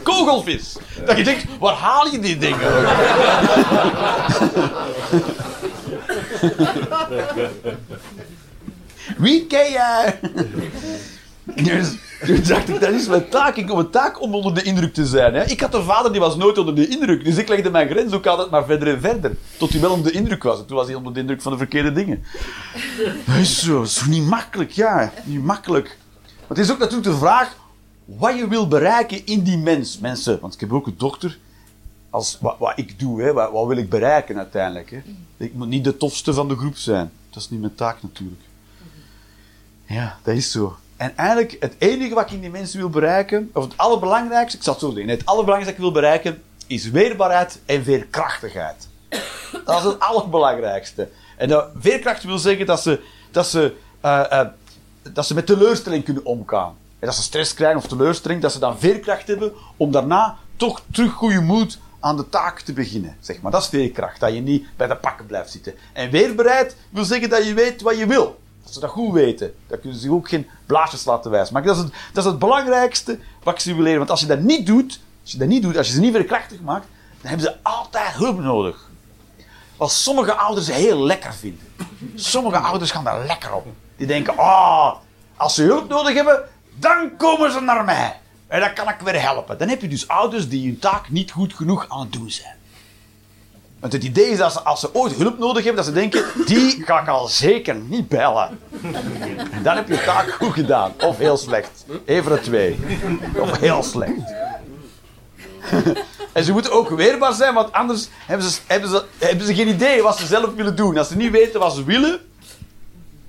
Kogelvis. Dat je denkt, waar haal je die dingen? Wie ken jij? Dus, toen dacht ik, dat is mijn taak. Ik heb een taak om onder de indruk te zijn. Hè. Ik had een vader die was nooit onder de indruk. Dus ik legde mijn grens ook altijd maar verder en verder. Tot hij wel onder de indruk was. En toen was hij onder de indruk van de verkeerde dingen. Dat is zo. Dat is niet makkelijk, ja. Niet makkelijk. Maar het is ook natuurlijk de vraag wat je wil bereiken in die mens. Mensen, want ik heb ook een dokter. Als, wat, wat ik doe, hè, wat, wil ik bereiken uiteindelijk? Hè? Ik moet niet de tofste van de groep zijn. Dat is niet mijn taak natuurlijk. Ja, dat is zo. En eigenlijk, het enige wat ik in die mensen wil bereiken, of het allerbelangrijkste, ik zal het zo zeggen, het allerbelangrijkste dat ik wil bereiken, is weerbaarheid en veerkrachtigheid. Dat is het allerbelangrijkste. En dat veerkracht wil zeggen dat ze, dat ze, uh, uh, dat ze met teleurstelling kunnen omgaan. En dat ze stress krijgen of teleurstelling, dat ze dan veerkracht hebben om daarna toch terug goede moed aan de taak te beginnen. Zeg maar. Dat is veerkracht, dat je niet bij de pakken blijft zitten. En weerbaarheid wil zeggen dat je weet wat je wil. Dat ze dat goed weten. Dat kunnen ze ook geen blaasjes laten wijzen. Maar dat is, het, dat is het belangrijkste wat ik ze wil leren. Want als je dat niet doet, als je dat niet doet, als je ze niet veerkrachtig maakt, dan hebben ze altijd hulp nodig. Wat sommige ouders heel lekker vinden. Sommige ouders gaan daar lekker op. Die denken, oh, als ze hulp nodig hebben, dan komen ze naar mij. En dan kan ik weer helpen. Dan heb je dus ouders die hun taak niet goed genoeg aan het doen zijn. Want het idee is dat ze, als ze ooit hulp nodig hebben, dat ze denken, die ga ik al zeker niet bellen. En dan heb je taak goed gedaan. Of heel slecht. Even het twee. Of heel slecht. en ze moeten ook weerbaar zijn, want anders hebben ze, hebben, ze, hebben ze geen idee wat ze zelf willen doen. Als ze niet weten wat ze willen,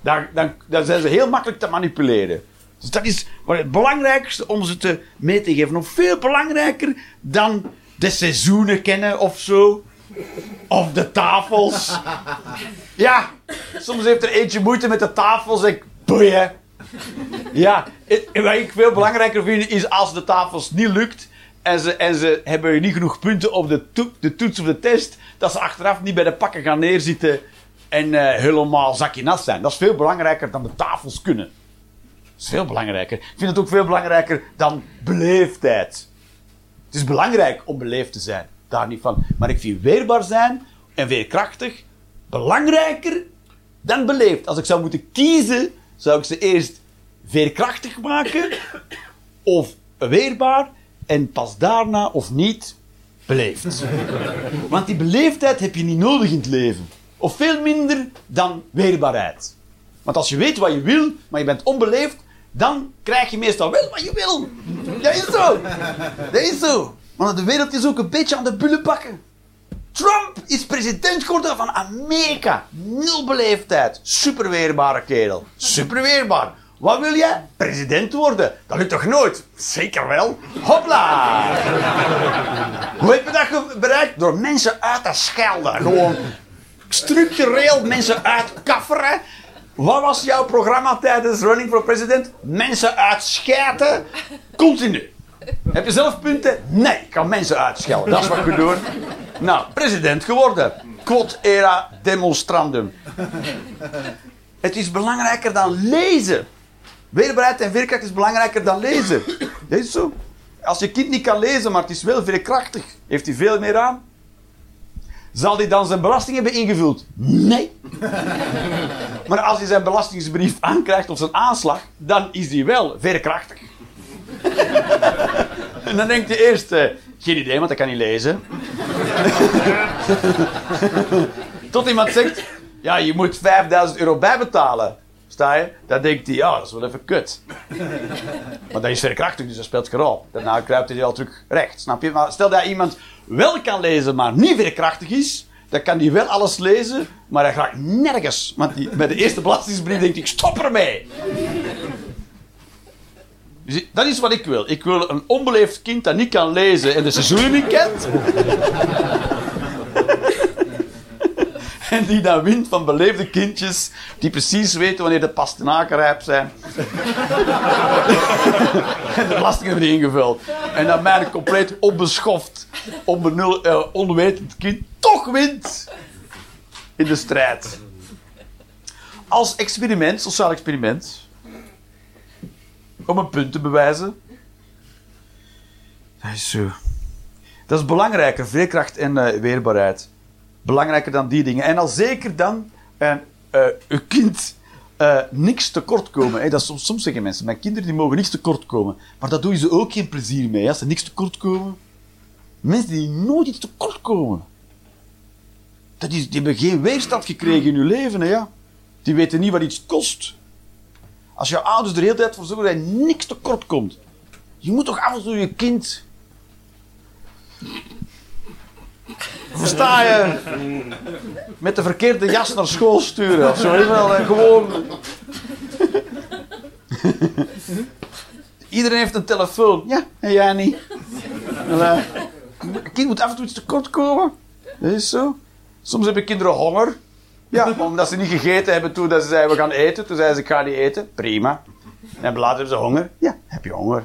dan, dan, dan zijn ze heel makkelijk te manipuleren. Dus dat is het belangrijkste om ze te mee te geven. Nog veel belangrijker dan de seizoenen kennen of zo. Of de tafels. Ja, soms heeft er eentje moeite met de tafels. Ik, boeien. Ja, wat ik veel belangrijker vind is als de tafels niet lukt en ze, en ze hebben niet genoeg punten op de, de toets of de test, dat ze achteraf niet bij de pakken gaan neerzitten en uh, helemaal zakje nat zijn. Dat is veel belangrijker dan de tafels kunnen. Dat is veel belangrijker. Ik vind het ook veel belangrijker dan beleefdheid. Het is belangrijk om beleefd te zijn. Daar niet van. Maar ik vind weerbaar zijn en veerkrachtig belangrijker dan beleefd. Als ik zou moeten kiezen, zou ik ze eerst veerkrachtig maken of weerbaar en pas daarna of niet beleefd. Want die beleefdheid heb je niet nodig in het leven. Of veel minder dan weerbaarheid. Want als je weet wat je wil, maar je bent onbeleefd, dan krijg je meestal wel wat je wil. Dat is zo. Dat is zo. Want de wereld is ook een beetje aan de bullen bakken. Trump is president geworden van Amerika. Nul beleefdheid. Super weerbare kerel. Super weerbaar. Wat wil jij? President worden. Dat lukt toch nooit? Zeker wel. Hopla! Hoe heb je dat bereikt? Door mensen uit te schelden. Gewoon structureel mensen uitkafferen. Wat was jouw programma tijdens Running for President? Mensen uitschijten. Continu. Heb je zelf punten? Nee, ik kan mensen uitschelden. Dat is wat ik doe. Nou, president geworden. Quod era demonstrandum. Het is belangrijker dan lezen. Weerbaarheid en veerkracht is belangrijker dan lezen. Is zo. Als je kind niet kan lezen, maar het is wel veerkrachtig, heeft hij veel meer aan. Zal hij dan zijn belasting hebben ingevuld? Nee. Maar als hij zijn belastingsbrief aankrijgt of zijn aanslag, dan is hij wel veerkrachtig. En dan denkt hij eerst, geen idee, want hij kan niet lezen. Tot iemand zegt, ja, je moet 5000 euro bijbetalen. Sta je? Dan denkt hij, ja, dat is wel even kut. maar dat is veerkrachtig, dus dat speelt geen rol. Daarna kruipt hij al terug recht, snap je? Maar stel dat iemand wel kan lezen, maar niet veerkrachtig is, dan kan hij wel alles lezen, maar hij gaat nergens. Want bij de eerste belastingsbrief denkt hij, ik stop ermee. Dat is wat ik wil. Ik wil een onbeleefd kind dat niet kan lezen en de seizoenen niet kent. En die dan wint van beleefde kindjes die precies weten wanneer de pastinaken rijp zijn. en de belasting hebben ingevuld. En dat mijn compleet onbeschoft, onbenul, uh, onwetend kind toch wint in de strijd. Als experiment, sociaal experiment, om een punt te bewijzen. Dat is zo. Dat is belangrijker, veerkracht en uh, weerbaarheid. Belangrijker dan die dingen. En al zeker dan uh, uh, uw kind niks tekort komen. Hey, dat soms, soms zeggen mensen, mijn kinderen die mogen niks tekort komen. Maar dat doen ze ook geen plezier mee, als ze niks tekort komen. Mensen die nooit iets tekort komen. Dat is, die hebben geen weerstand gekregen in hun leven. Hè, ja. Die weten niet wat iets kost. Als je ouders er de hele tijd voor zorgen dat je niks tekort komt. Je moet toch af en toe je kind Versta je? Met de verkeerde jas naar school sturen of zo. Wel, eh, gewoon. Iedereen heeft een telefoon. Ja, en jij niet. Uh, kind moet af en toe iets tekort komen. Dat is zo. Soms hebben kinderen honger. Ja, omdat ze niet gegeten hebben toen ze zeiden we gaan eten. Toen zeiden ze ik ga niet eten. Prima. En later hebben ze honger. Ja, heb je honger.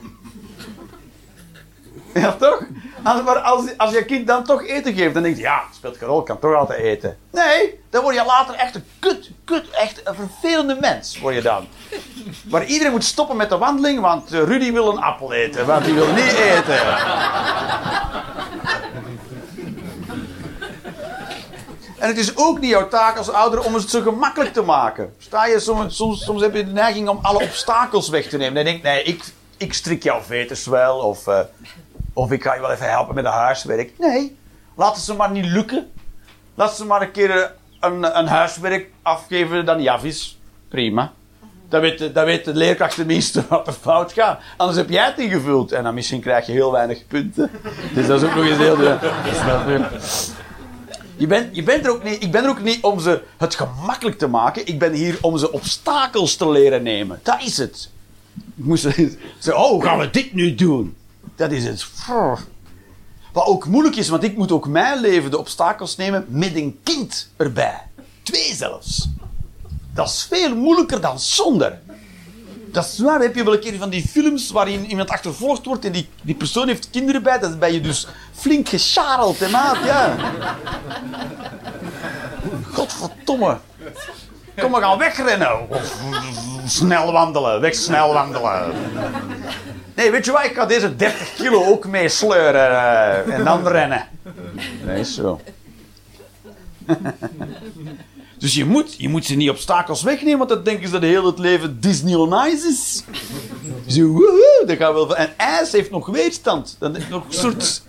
Ja, toch? Als, maar als, als je kind dan toch eten geeft, dan denk je, ja, speelt geen rol, kan toch altijd eten. Nee, dan word je later echt een kut, kut, echt een vervelende mens, word je dan. Maar iedereen moet stoppen met de wandeling, want eh, Rudy wil een appel eten, want hij wil niet eten. En het is ook niet jouw taak als ouder om het zo gemakkelijk te maken. Sta je, soms, soms, heb je de neiging om alle obstakels weg te nemen. Dan denk je, nee, ik, ik strik jouw veters wel. Of uh, of ik ga je wel even helpen met de huiswerk. Nee, laat ze maar niet lukken. Laat ze maar een keer een, een huiswerk afgeven dan Javis. Prima. Dan weet, de, dan weet de leerkracht tenminste wat er fout gaat. Anders heb jij het ingevuld. En dan misschien krijg je heel weinig punten. Dus dat is ook nog eens heel... Dat is weer- je bent, je bent er ook niet, ik ben er ook niet om ze het gemakkelijk te maken. Ik ben hier om ze obstakels te leren nemen. Dat is het. Ik moest zeggen, oh, gaan we dit nu doen? Dat is het. Wat ook moeilijk is, want ik moet ook mijn leven de obstakels nemen met een kind erbij. Twee zelfs. Dat is veel moeilijker dan zonder. Dat is waar. Heb je wel een keer van die films waarin iemand achtervolgd wordt en die, die persoon heeft kinderen bij? Dan ben je dus flink gescharreld, hè, maat? Ja. Godverdomme. Kom, we gaan wegrennen. Of snel wandelen. Weg snel wandelen. Nee, weet je wat? Ik ga deze 30 kilo ook meesleuren eh, en dan rennen. Nee, zo. Dus je moet, je moet ze niet obstakels wegnemen, want dan denken ze dat heel het leven Disney on Ice is. Zo, woehoe, dat gaat wel... En ijs heeft nog weerstand. Dan heeft nog een soort...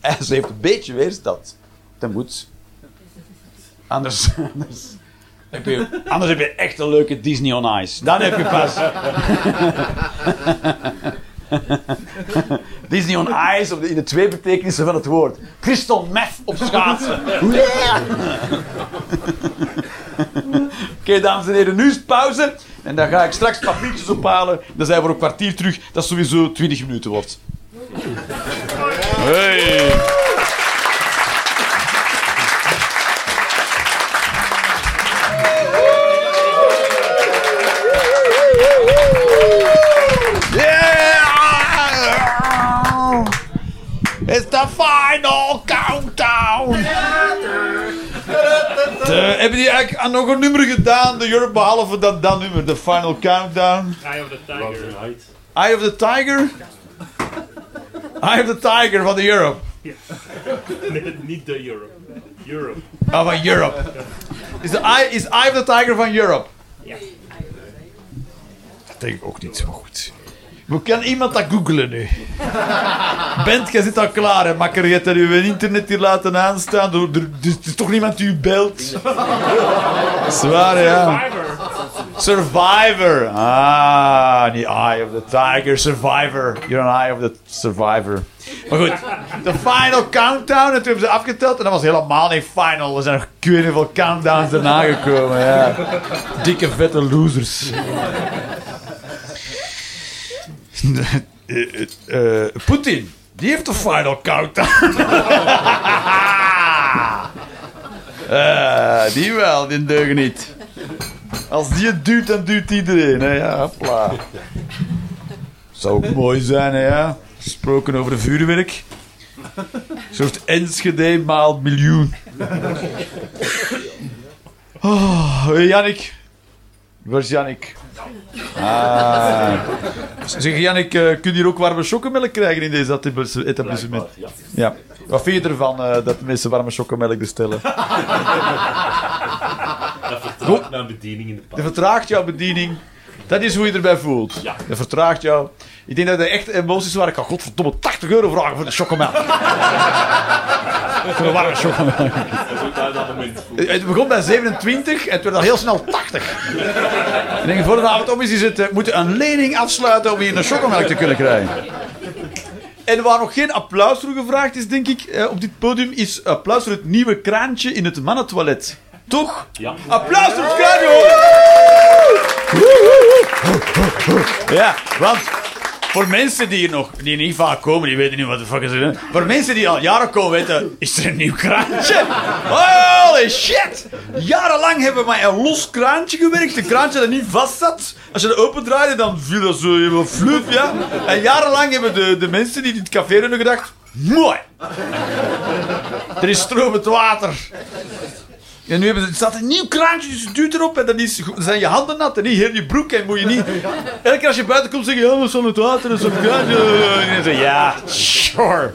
IJs heeft een beetje weerstand. Dat moet. Anders... anders heb je, anders heb je echt een leuke Disney on Ice. Dan heb je pas... Disney on Ice, op de- in de twee betekenissen van het woord. Crystal meth op schaatsen. Oké, dames en heren, nu is pauze. En dan ga ik straks papiertjes ophalen. Dan zijn we voor een kwartier terug. Dat sowieso 20 minuten wordt. Hey. The final countdown! De, hebben die eigenlijk aan nog een nummer gedaan, de Europe, behalve dat, dat nummer, de Final Countdown? Eye of the Tiger. Eye of the Tiger? Eye of the Tiger van de Europe. Nee, niet de Europe. Europe. Ah, van Europe. Is, de Eye, is Eye of the Tiger van Europe? Ja. Dat denk ik ook niet zo goed. Hoe kan iemand dat googlen nu? Bent, jij zit al klaar, hè? Makker, je hebt uw internet hier laten aanstaan. Er, er, is toch niemand die u belt? Zwaar, ja. Survivor. Ah, die Eye of the Tiger. Survivor. You're an Eye of the Survivor. Maar goed, de final countdown. En toen hebben ze afgeteld. En dat was helemaal niet final. Er zijn nog ik hoeveel countdowns daarna gekomen. Ja. Dikke vette losers. Eh, Poetin. Die heeft de final countdown. Eh, die wel, die deugen niet. Als die het duwt, dan duwt iedereen. Hè? Ja, hopla. Zou ook mooi zijn, hè? Ja? Gesproken over vuurwerk. Een soort Enschede maal miljoen. Oh, Jannik. Waar is Jannik? Ah. Zeg Jannik, eh, kun je hier ook warme chocomilk krijgen in deze etablis- etablissement? Ja. Wat vind je ervan eh, dat mensen warme chocomilk bestellen? Dat vertrouwt mijn bediening in de Dat park. vertraagt jouw bediening. Dat is hoe je erbij voelt. Ja. Dat vertraagt jou. Ik denk dat er echt emoties waren. Ik ga godverdomme 80 euro vragen voor de chocomelk. Moment voel. Het begon bij 27 en het werd al heel snel 80. Ik denk, voor de avond om is, is het, eh, moeten een lening afsluiten om hier een chocomelk te kunnen krijgen. En waar nog geen applaus voor gevraagd is, denk ik, eh, op dit podium, is applaus voor het nieuwe kraantje in het mannentoilet. Toch? Ja. Applaus voor het kraantje! hoor. Ja, want voor mensen die hier nog die niet vaak komen, die weten niet wat de fuck is er. Voor mensen die al jaren komen weten, is er een nieuw kraantje. Holy shit! Jarenlang hebben we met een los kraantje gewerkt. Een kraantje dat niet vast zat. Als je het open draaide, dan viel dat zo helemaal flup, ja. En jarenlang hebben de, de mensen die het café hebben gedacht, mooi. Er is stromend water. En nu hebben ze, staat een nieuw kraantje, dus je duwt erop en dan, is, zijn je handen nat en niet heel je broek. En moet je niet... Elke keer als je buiten komt, zeg je, ja, van het water, van het kraantje. En dan zeg je, ja, sure.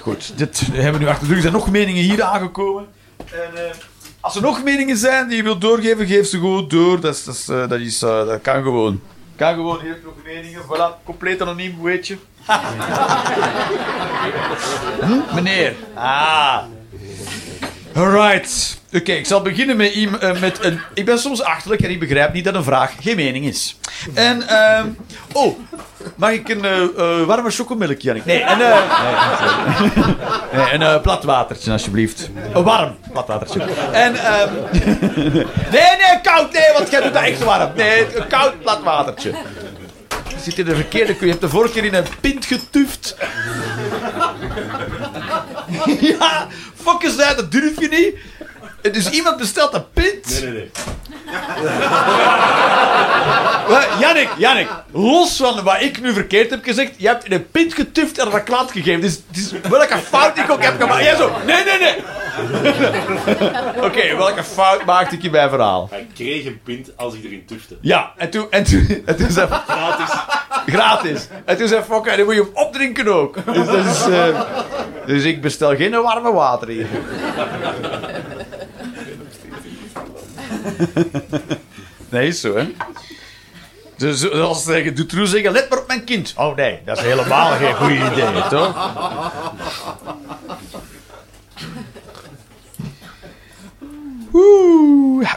Goed, dit hebben we nu achter de rug. Er zijn nog meningen hier aangekomen. En, eh, als er nog meningen zijn die je wilt doorgeven, geef ze gewoon door. Dat, is, dat, is, eh, dat, is, eh, dat kan gewoon. Kan gewoon, hier nog meningen. Voilà, compleet anoniem, weet je? Hm, meneer. Ah. Alright. Oké, ik zal beginnen met, eh, met een... Ik ben soms achterlijk en ik begrijp niet dat een vraag geen mening is. En, ehm oh, mag ik een eh, eh, warme chocomelk, Jannik? Nee, een, eh, nee, een plat watertje, alsjeblieft. Een warm plat watertje. En, ehm nee, nee, koud, nee, want jij doet dat echt warm. Nee, een koud plat watertje. Je zit in de verkeerde... Je hebt de vorige keer in een pint getuft. ja, fuckers zei, dat durf je niet. En Dus iemand bestelt een pint. Nee, nee, nee. Jannik, Jannik, los van wat ik nu verkeerd heb gezegd, je hebt in een pint getuft en een klant gegeven. Dus, dus welke fout ik ook heb gemaakt. Jij zo, nee, nee, nee. Oké, welke fout maakte ik in mijn verhaal? Hij kreeg een pint als hij erin tufte. Ja, en toen, en toen, en toen zei Gratis. gratis. En toen zei Fokker, dan moet je hem opdrinken ook. Dus, dat is, eh, dus ik bestel geen warme water hier. Nee, is zo, hè? Dus als ze zeggen, let maar op mijn kind. Oh nee, dat is helemaal geen goed idee, toch?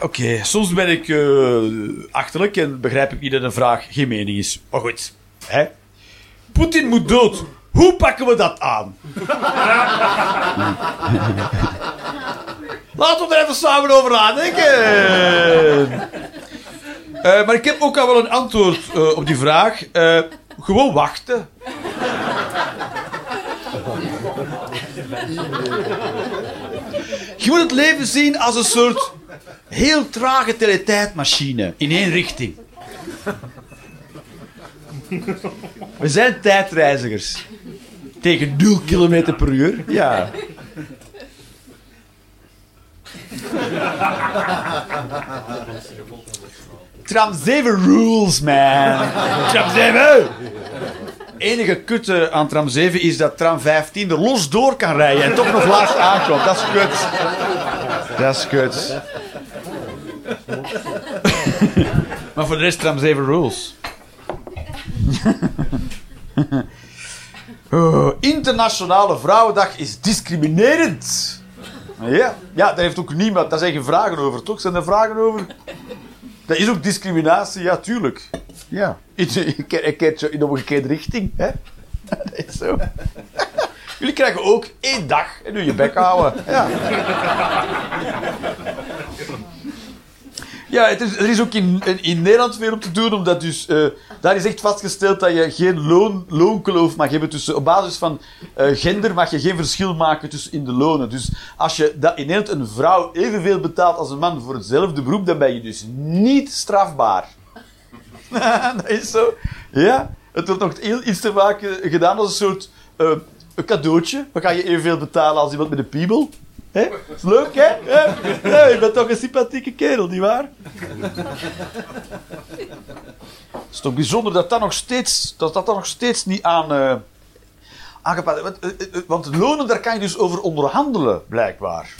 Oké. Soms ben ik eh, achterlijk en begrijp ik niet dat een vraag geen mening is. Maar goed, hè? Poetin moet dood. Hoe pakken we dat aan? Laten we er even samen over nadenken. Eh, maar ik heb ook al wel een antwoord eh, op die vraag. Eh, gewoon wachten. Je moet het leven zien als een soort heel trage teletijdmachine in één richting. We zijn tijdreizigers. Tegen 0 km per uur. Ja. Tram 7 rules, man. Tram 7! enige kutte aan tram 7 is dat tram 15 er los door kan rijden en toch nog laatst aankomt. Dat is kut. Dat is kut. maar voor de rest tram 7 rules. Oh, Internationale Vrouwendag is discriminerend. Ja, ja, daar heeft ook niemand. Daar zijn geen vragen over, toch? Zijn er vragen over? Dat is ook discriminatie, ja, tuurlijk. Ja. In, in, in de omgekeerde richting, hè? Dat is zo. Jullie krijgen ook één dag en nu je bek houden. Ja. Ja, het is, er is ook in, in, Nederland veel om te doen, omdat dus, eh, daar is echt vastgesteld dat je geen loon, loonkloof mag hebben tussen, op basis van eh, gender mag je geen verschil maken tussen in de lonen. Dus als je dat in Nederland een vrouw evenveel betaalt als een man voor hetzelfde beroep, dan ben je dus niet strafbaar. dat is zo. Ja, het wordt nog heel iets te vaak eh, gedaan als een soort eh, een cadeautje. Dan ga je evenveel betalen als iemand met een piebel. Hè? Is leuk, hè? je bent toch een sympathieke kerel, nietwaar? Het is toch bijzonder dat dat nog steeds, dat dat nog steeds niet aan, eh aangepast wordt. Want, eh, eh, Want lonen, daar kan je dus over onderhandelen, blijkbaar.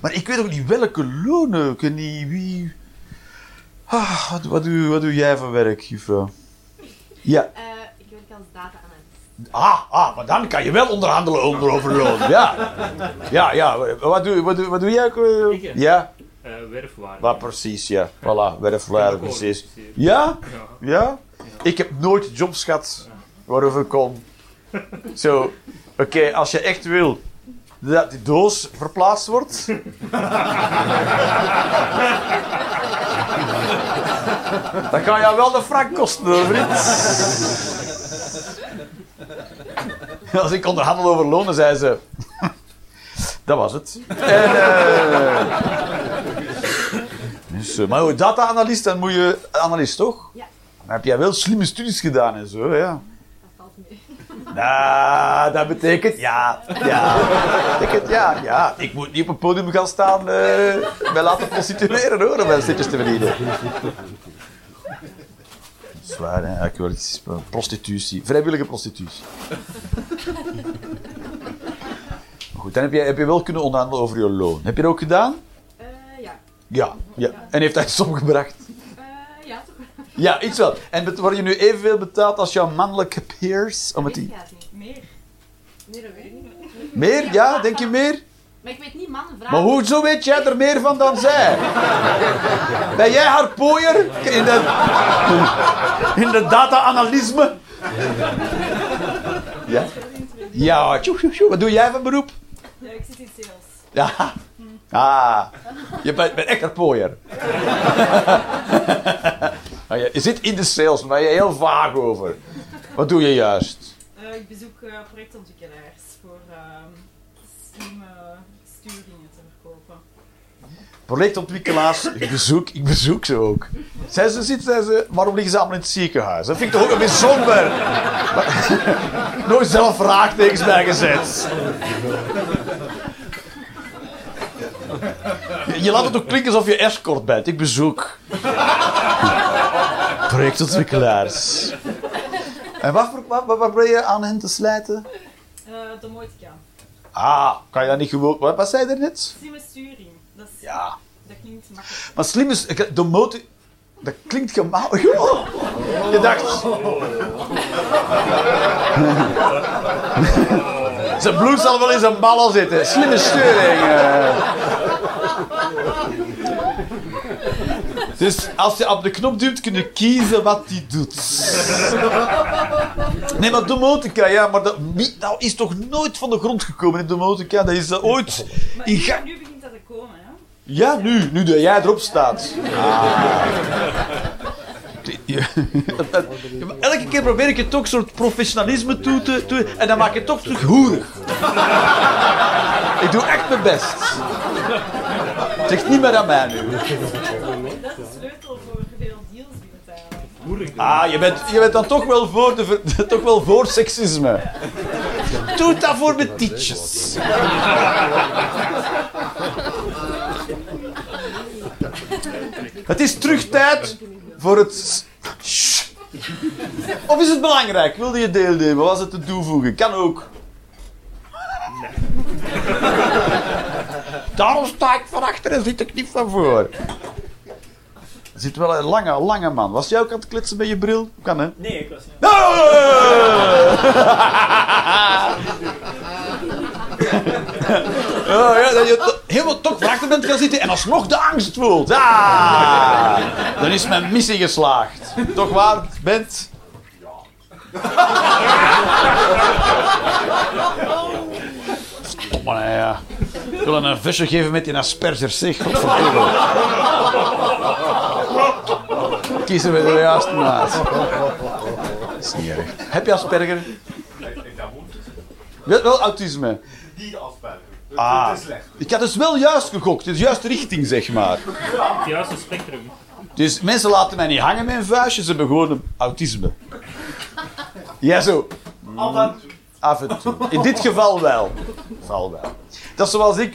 Maar ik weet ook niet welke lonen. Ik weet niet wie... Ah, wat, wat, doe, wat doe jij voor werk, juffrouw? Ja. Eh, ik werk als data-analyst. Ah, ah, maar dan kan je wel onderhandelen onder over loon. Ja. Ja, ja. Wat doe, wat doe, wat doe jij ook? eh? Ik, hè? Ja, Eh, werfwaarde. wat precies, ja. Voilà, werfwaarde, precies. Ja? Ja. Ja? Ik heb nooit jobs gehad waarover ik kon. Zo, oké, als je echt wil dat die doos verplaatst wordt. dan kan jou wel de frank kosten, hoor, vriend. Als ik onderhandel over lonen, zei ze. Dat was het. En, eh, dus, eh, maar hoe data-analyst, dan moet je analist toch? Ja, Dan heb jij wel slimme studies gedaan en zo, ja. dat valt mee. Nou, dat betekent ja. Ja. Dat betekent ja. Ja, ik moet niet op een podium gaan staan eh mij laten prostitueren hoor, om mijn zitjes te verdienen. Zwaar, hè? Ik word iets- prostitutie. Vrijwillige prostitutie. Goed, dan heb je, heb je wel kunnen onderhandelen over je loon. Heb je dat ook gedaan? Eh, ja. Ja. ja. En heeft dat iets opgebracht? Eh, ja, toch? Ja, iets wel. En word je nu evenveel betaald als jouw mannelijke peers? Om het die... Meer. Nee, dat weet ik niet. Meer? Ja, denk je meer? Maar ik weet niet man, vrouw. Maar hoezo weet jij er meer van dan zij? Ben jij haar pooier in de, in de data-analysme? Ja? Ja, tjoe, tjoe, tjoe. Wat doe jij van beroep? Ja, ik zit in sales. Ja. Ah, je bent, bent echt een pooier. Je, zit in de sales, maar je is heel vaag over. Wat doe je juist? Eh, ik bezoek eh, projectontwikkelaars voor ehm slimme stuurdingen te verkopen. Projectontwikkelaars, ik bezoek, ik bezoek ze ook. Zijn ze zit, ze, waarom liggen ze allemaal in het ziekenhuis? Dat vind ik toch ook een beetje somber. Maar- Nooit zelf vraagtekens bij gezet. Je- Je laat het ook klinken alsof je escort bent. Ik bezoek. Projectontwikkelaars. En wat, wat, wat, wat ben je aan hen te slijten? Eh domotica. Ah, kan je dat niet gewoon... Wat, wat zei je er net? Ja. dat klinkt makkelijk. Maar slim is... De motor... Dat klinkt gemaal... Je dacht... zijn bloed zal wel in zijn ballen zitten. Slimme sturing. eh. Dus als je op de knop duwt, kun je kiezen wat die doet. Nee, maar domotica, ja, maar dat, is toch nooit van de grond gekomen in domotica? Dat is eh, ooit in gang... nu begint dat te komen, hè? Ja, nu, nu dat jij erop staat. Ah. Ja. Ja, maar Elke keer probeer ik het toch een soort professionalisme toe te, toe en dan maak ik het toch terug hoerig. Ik doe echt mijn best. Het ligt niet meer aan mij nu. Dat is de sleutel voor veel deals binnen te halen. Ah, je bent, je bent dan toch wel voor, de, toch wel voor seksisme. Doe dat voor de tietjes. Het is terug tijd voor het... Shh. Of is het belangrijk? Wilde je deelnemen? Was het te toevoegen? Kan ook. Daarom sta ik van achter en zit ik niet van voor. Er zit wel een lange, lange man. Was jij ook aan het kletsen met je bril? Kan hè? Nee, ik was niet. Oh, ja, dat je to- helemaal toch achter bent gaan zitten en alsnog de angst voelt. Ah, dan is mijn missie geslaagd. Toch waar, Bent? Stomme, hè, ja. Ik wil een visje geven met die asperger, zeg. Godverdomme. Kiezen we de juiste maat. Dat is niet erg. Heb je asperger? Wel, wel autisme. Die afspraken. Ah. Ik had dus wel juist gegokt, de juiste richting, zeg maar. Het juiste spectrum. Dus mensen laten mij niet hangen met een vuistje, ze hebben gewoon een autisme. Ja, zo. Af en toe. In dit geval wel. Geval wel. Dat is zoals ik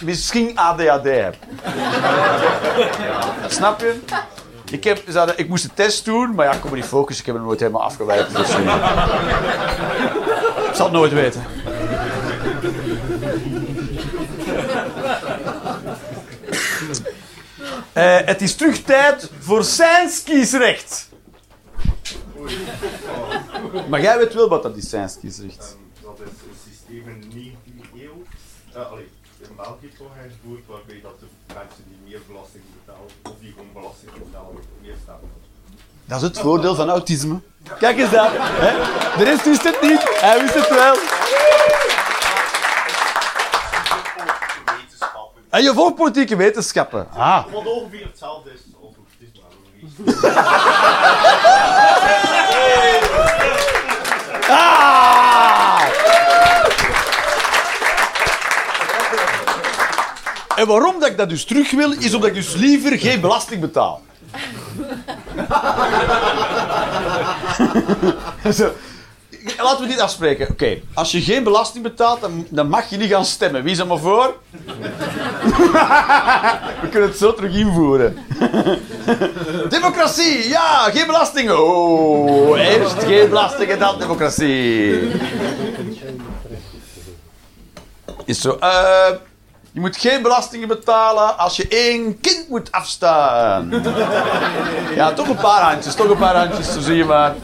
misschien ADHD heb. Snap je? Ik, heb, ik moest een test doen, maar ja, ik kon me niet focussen. Ik heb hem nooit helemaal afgewerkt. Dus, ik zal het nooit weten. Eh, het is terug tijd voor Science kiesrecht. Maar jij weet wel wat dat is, Science kiesrecht. Dat is een systeem in de 19e eeuw. eh allee, in België toch ingevoerd waarbij dat de mensen die meer belasting betalen, of die gewoon belasting betalen, meer stemmen. Dat is het voordeel van autisme. Kijk eens daar. Hè? De rest wist het niet. Hij wist het wel. Wetenschappen. En je volgt politieke wetenschappen. Ah. Wat ongeveer hetzelfde is niet. Ah! En waarom dat ik dat dus terug wil, is omdat ik dus liever geen belasting betaal. Laten we dit afspreken. Oké, als je geen belasting betaalt, dan, mag je niet gaan stemmen. Wie is er maar voor? we kunnen het zo terug invoeren. Democratie, ja, geen belastingen. Oh, eerst geen belastingen, dan democratie. Is zo. eh, je moet geen belastingen betalen als je één kind moet afstaan. Ja, toch een paar handjes, toch een paar handjes, zo zie je maar.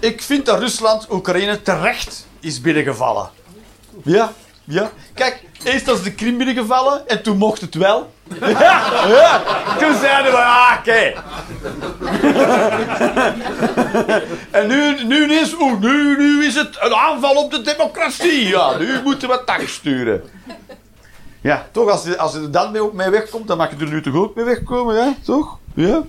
Ik vind dat Rusland Oekraïne terecht is binnengevallen. Ja, Ja. Kijk, eerst was de krim binnengevallen en toen mocht het wel. Ja, ja. Toen zeiden we, ah, oké. en nu, nu is, nu, nu is het een aanval op de democratie. Ja, nu moeten we tanks sturen. Ja, toch, als je, als je er dan mee, mee wegkomt, dan mag je er nu toch ook mee wegkomen, hè? Toch? Ja?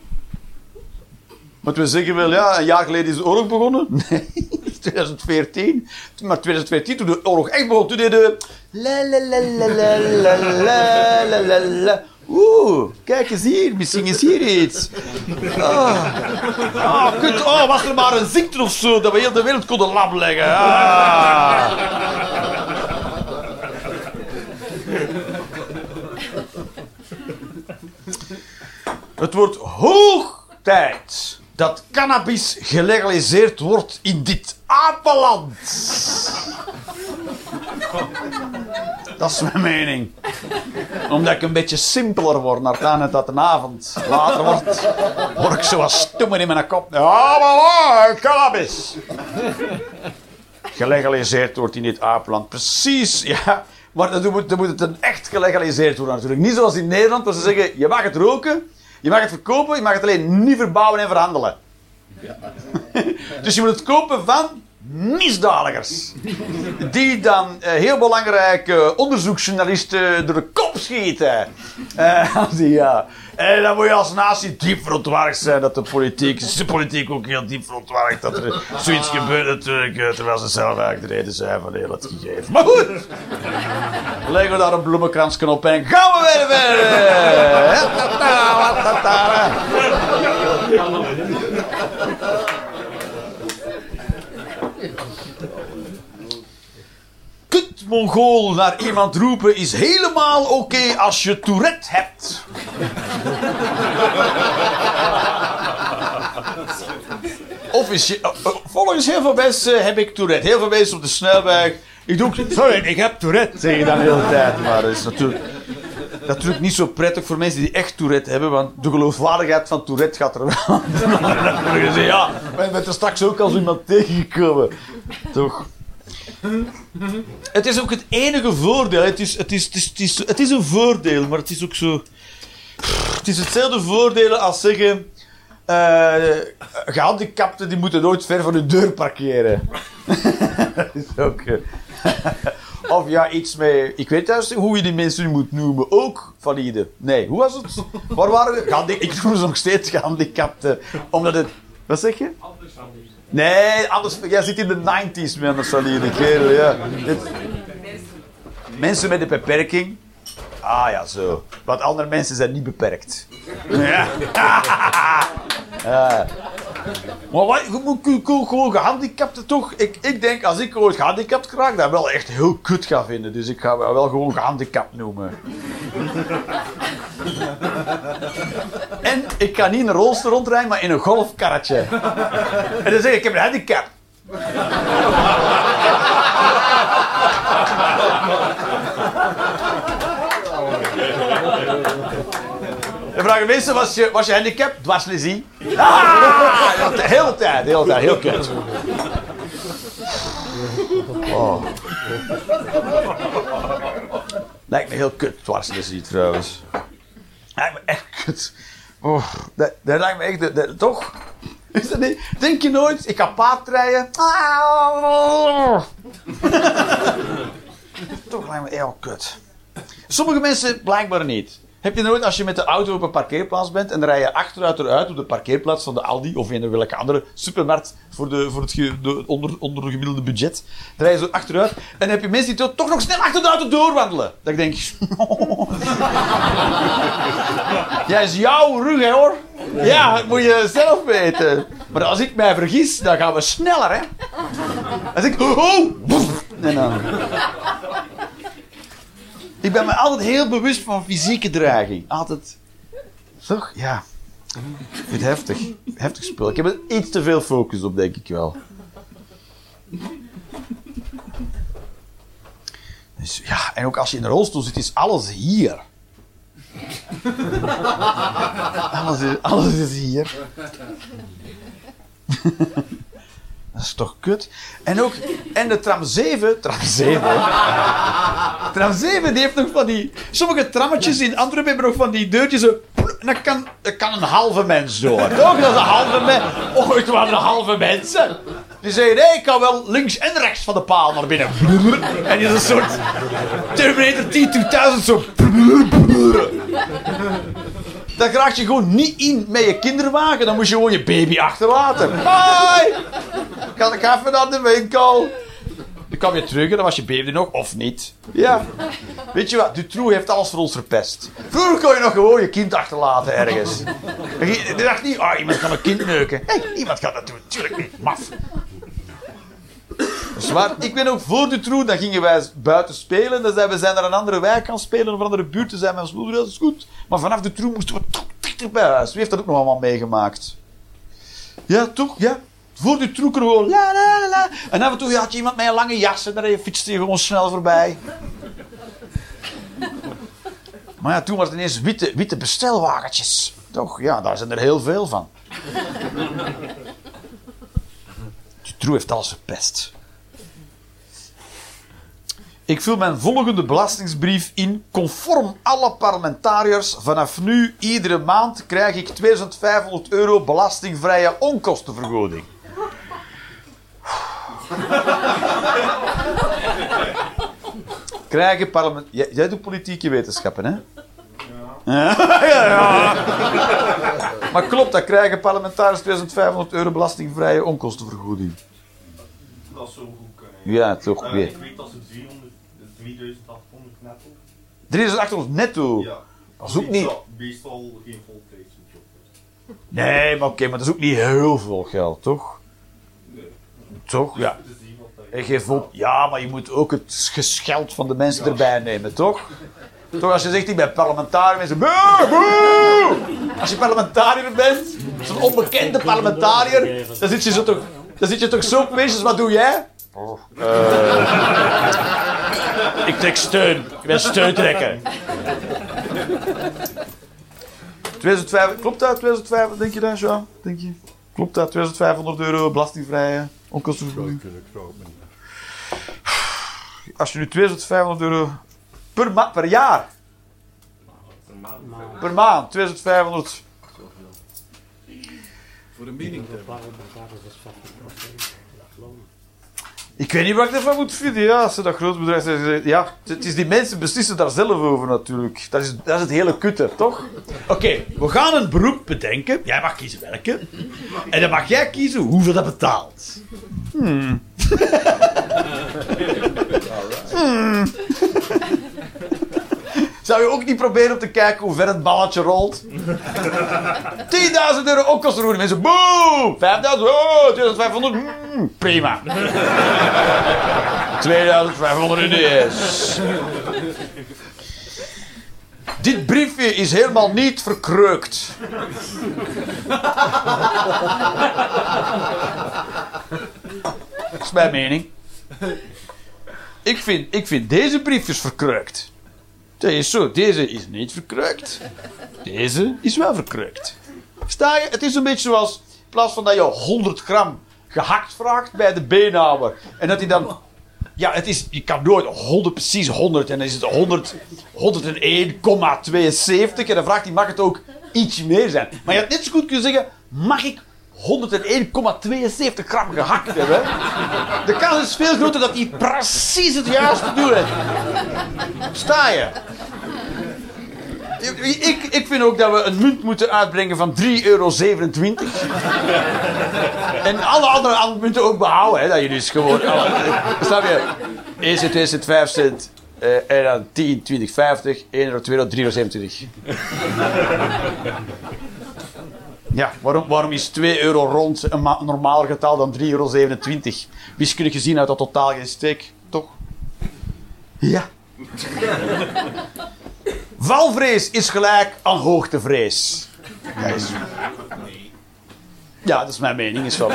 Want we zeggen wel, ja, een jaar geleden is de oorlog begonnen. Nee, 2014. Maar 2014, toen de oorlog echt begon, toen deden. La la la la la la la la la. Oeh, kijk eens hier, misschien is hier iets. Ah, ah kut, oh, was er maar een ziekte of zo, dat we heel de wereld konden lam leggen. Ah. Het wordt hoog tijd dat cannabis gelegaliseerd wordt in dit apenland. Dat is mijn mening. Omdat ik een beetje simpeler word naar het dat de avond later wordt. Word ik zo wat stommer in mijn kop. Ja, cannabis. Gelegaliseerd wordt in dit apenland. Precies, ja. Maar dan moet, dan moet het een echt gelegaliseerd worden natuurlijk. Niet zoals in Nederland, waar ze zeggen, je mag het roken, je mag het verkopen, je mag het alleen niet verbouwen en verhandelen. dus je moet het kopen van misdadigers. Die dan eh, heel belangrijke onderzoeksjournalisten door de kop schieten. Eh, die, ja. En dan moet je als natie diep verontwaardigd zijn dat de politiek... De politiek ook heel diep verontwaardigd dat er zoiets gebeurt natuurlijk... eh, terwijl ze zelf eigenlijk de reden zijn van heel het gegeven. Maar goed! Leggen we daar een bloemenkransje op en gaan we weer verder! Ja, ta, ta, ta, ta, ta. Kut Mongool naar iemand roepen is helemaal oké als je Tourette hebt. Of is je, oh, oh, volgens heel veel mensen heb ik Tourette. Heel veel mensen op de snelweg. Ik doe, sorry, ik heb Tourette, zeg je dan de hele tijd. Maar dat is natuurlijk, niet zo prettig voor mensen die echt Tourette hebben, want de geloofwaardigheid van Tourette gaat er wel. Zeggen, ja, we bent er straks ook als iemand tegengekomen. Toch? Het is ook het enige voordeel. Het is, het, is, het, is, het, is, een voordeel, maar het is ook zo. Het is hetzelfde voordeel als zeggen. eh gehandicapten die moeten nooit ver van hun deur parkeren. dat is ook. eh, of ja, iets met. Ik weet juist hoe je die mensen moet noemen. Ook valide. Nee, hoe was het? Waar waren we? Ik noem ze nog steeds gehandicapten. Omdat het. Wat zeg je? Nee, anders. Jij zit in de 90s met een valide kerel, ja. Dit- mensen met een beperking. Ah ja, zo. Want andere mensen zijn niet beperkt. Ja. Ja. Maar wat, je moet gewoon gehandicapten toch? Ik, ik denk, als ik ooit gehandicapt raak, dat wel echt heel kut ga vinden. Dus ik ga wel gewoon gehandicapt noemen. en ik kan niet in een rolstoel rondrijden, maar in een golfkarretje. En dan zeg ik, ik heb een handicap. Dan vragen mensen, was je, was je handicap? Dwarslesie. Ah, de hele tijd, de hele tijd, heel kut. Oh. Lijkt me heel kut, dwarslesie trouwens. Lijkt me echt kut. Oh, dat, dat lijkt me echt, dat- dat- toch? Is dat niet? Denk je nooit, ik ga paardrijden. Toch lijkt me heel kut. Sommige mensen blijkbaar niet. Heb je nooit, als je met de auto op een parkeerplaats bent en dan rij je achteruit eruit op de parkeerplaats van de Aldi of een welke andere supermarkt voor, de, voor het onder, onder gemiddelde budget, dan rij je zo achteruit en heb je mensen die toch nog snel achter de auto doorwandelen. Dat ik denk, ja, is jouw rug hè hoor. Ja, dat moet je zelf weten. Maar als ik mij vergis, dan gaan we sneller hè. Als ik, oh, oh, en dan... Ik ben me altijd heel bewust van fysieke dreiging. Altijd. Toch? Ja. Ik vind het heftig. Heftig spul. Ik heb er iets te veel focus op, denk ik wel. Dus ja, en ook als je in een rolstoel zit, is alles hier. alles, is, alles is hier. Dat is toch kut? En ook, en de tram 7, tram 7, tram 7 die heeft nog van die, sommige trammetjes in Antwerpen hebben nog van die deurtjes zo, en dat kan, dat kan een halve mens door. Toch? Dat is een halve mens. Oh, het waren een halve mensen. Die zeggen, nee, ik kan wel links en rechts van de paal naar binnen. En die is een soort Terminator T-2000 zo. Dan raak je gewoon niet in met je kinderwagen. Dan moet je gewoon je baby achterlaten. Bye! Kan ik even naar de winkel? Dan kwam je terug en dan was je baby nog, of niet. Ja. Weet je wat, Dutroux heeft alles voor ons verpest. Vroeger kon je nog gewoon je kind achterlaten ergens. Je dacht niet, ah, iemand kan mijn kind neuken. Hé, hey, iemand gaat dat doen. Tuurlijk niet, maf. Ik ben ook voor Dutroux, dan gingen wij buiten spelen. Dan zijn we zijn naar een andere wijk gaan spelen, of een andere buurt. Dan zijn als moeder, dat is goed. Maar vanaf Dutroux moesten we toch dichter bij huis. Wie heeft dat ook nog allemaal meegemaakt? Ja, toch? Ja. Voor de troeker gewoon la la la. En af en toe had je iemand met een lange jas en daar fietste je gewoon snel voorbij. Maar ja, toen was het ineens witte, witte bestelwagentjes. Toch? Ja, daar zijn er heel veel van. Dutroux heeft alles verpest. Ik vul mijn volgende belastingsbrief in. Conform alle parlementariërs. Vanaf nu, iedere maand, krijg ik 2500 euro belastingvrije onkostenvergoeding. Krijgen parlement... Jij, jij doet politieke wetenschappen, hè? Ja. ja, ja. Maar klopt, dat krijgen parlementariërs 2500 euro belastingvrije onkostenvergoeding. Dat zou goed kunnen. Ja, toch Eh, weer. ik weet dat ze 300, 3800 netto. 3800 netto. Ja. Dat is ook niet... Meestal- Meestal geen voltijdse job. is. Nee, maar oké, maar dat is ook niet heel veel geld, toch? Nee. Toch? Ja. En geef op. Ja, maar je moet ook het gescheld van de mensen erbij nemen, toch? Toch als je zegt, ik ben parlementariër, mensen... Boe, boe! Als je parlementariër bent, zo'n onbekende parlementariër, dan zit je, zo toch, dan zit je toch zo feestjes, wat doe jij? Oh, eh, ik trek steun. Ik ben steuntrekker. 2005, klopt dat? 2005, denk je dat, Jean? Denk je? Klopt dat? 2500 euro belastingvrije onkostenvergoeding? Als je nu 2500 euro per, ma- per jaar. Per maand, 2500. Voor een mening. Ik weet niet wat ik ervan moet vinden, ja, als ze dat groot bedrijf zijn. Ja, het is die mensen beslissen daar zelf over natuurlijk. Dat is, dat is het hele kutte, toch? Oké, we gaan een beroep bedenken. Jij mag kiezen welke. En dan mag jij kiezen hoeveel dat betaalt. Hmm. Hmm. Zou je ook niet proberen om te kijken hoe ver het balletje rolt? 10.000 euro onkostenvergoeding. Mensen, boe! 5.000, oh, 2500, hmm, prima. 2500 in de yes. Dit briefje is helemaal niet verkreukt. Dat is mijn mening. Ik vind, ik vind deze briefjes verkreukt. Dat is zo. Deze is niet verkreukt. Deze is wel verkreukt. Sta je? Het is een beetje zoals... In plaats van dat je 100 gram gehakt vraagt bij de beenhouwer. En dat hij dan... Ja, het is, je kan nooit 100, precies 100. En dan is het 100, 101,72. En dan vraagt hij, mag het ook iets meer zijn? Maar je had net zo goed kunnen zeggen, mag ik 101,72 gram gehakt hebben? De kans is veel groter dat hij precies het juiste doet. Sta je? Ik, ik vind ook dat we een munt moeten uitbrengen van 3,27 euro. En alle andere munten ook behouden. Hè, dat je dus gewoon... alle- snap je? 1 cent, 2 cent, 5 cent. eh, en dan 10, 20, 50. 1 euro, 2 euro, 3,27 euro. Ja, waarom, waarom is 2 euro rond een ma- normaler getal dan 3,27 euro? Wiskundig gezien uit dat totaal geen steek, toch? Ja. Valvrees is gelijk aan hoogtevrees. Ja, is... ja dat is mijn mening. Is wel.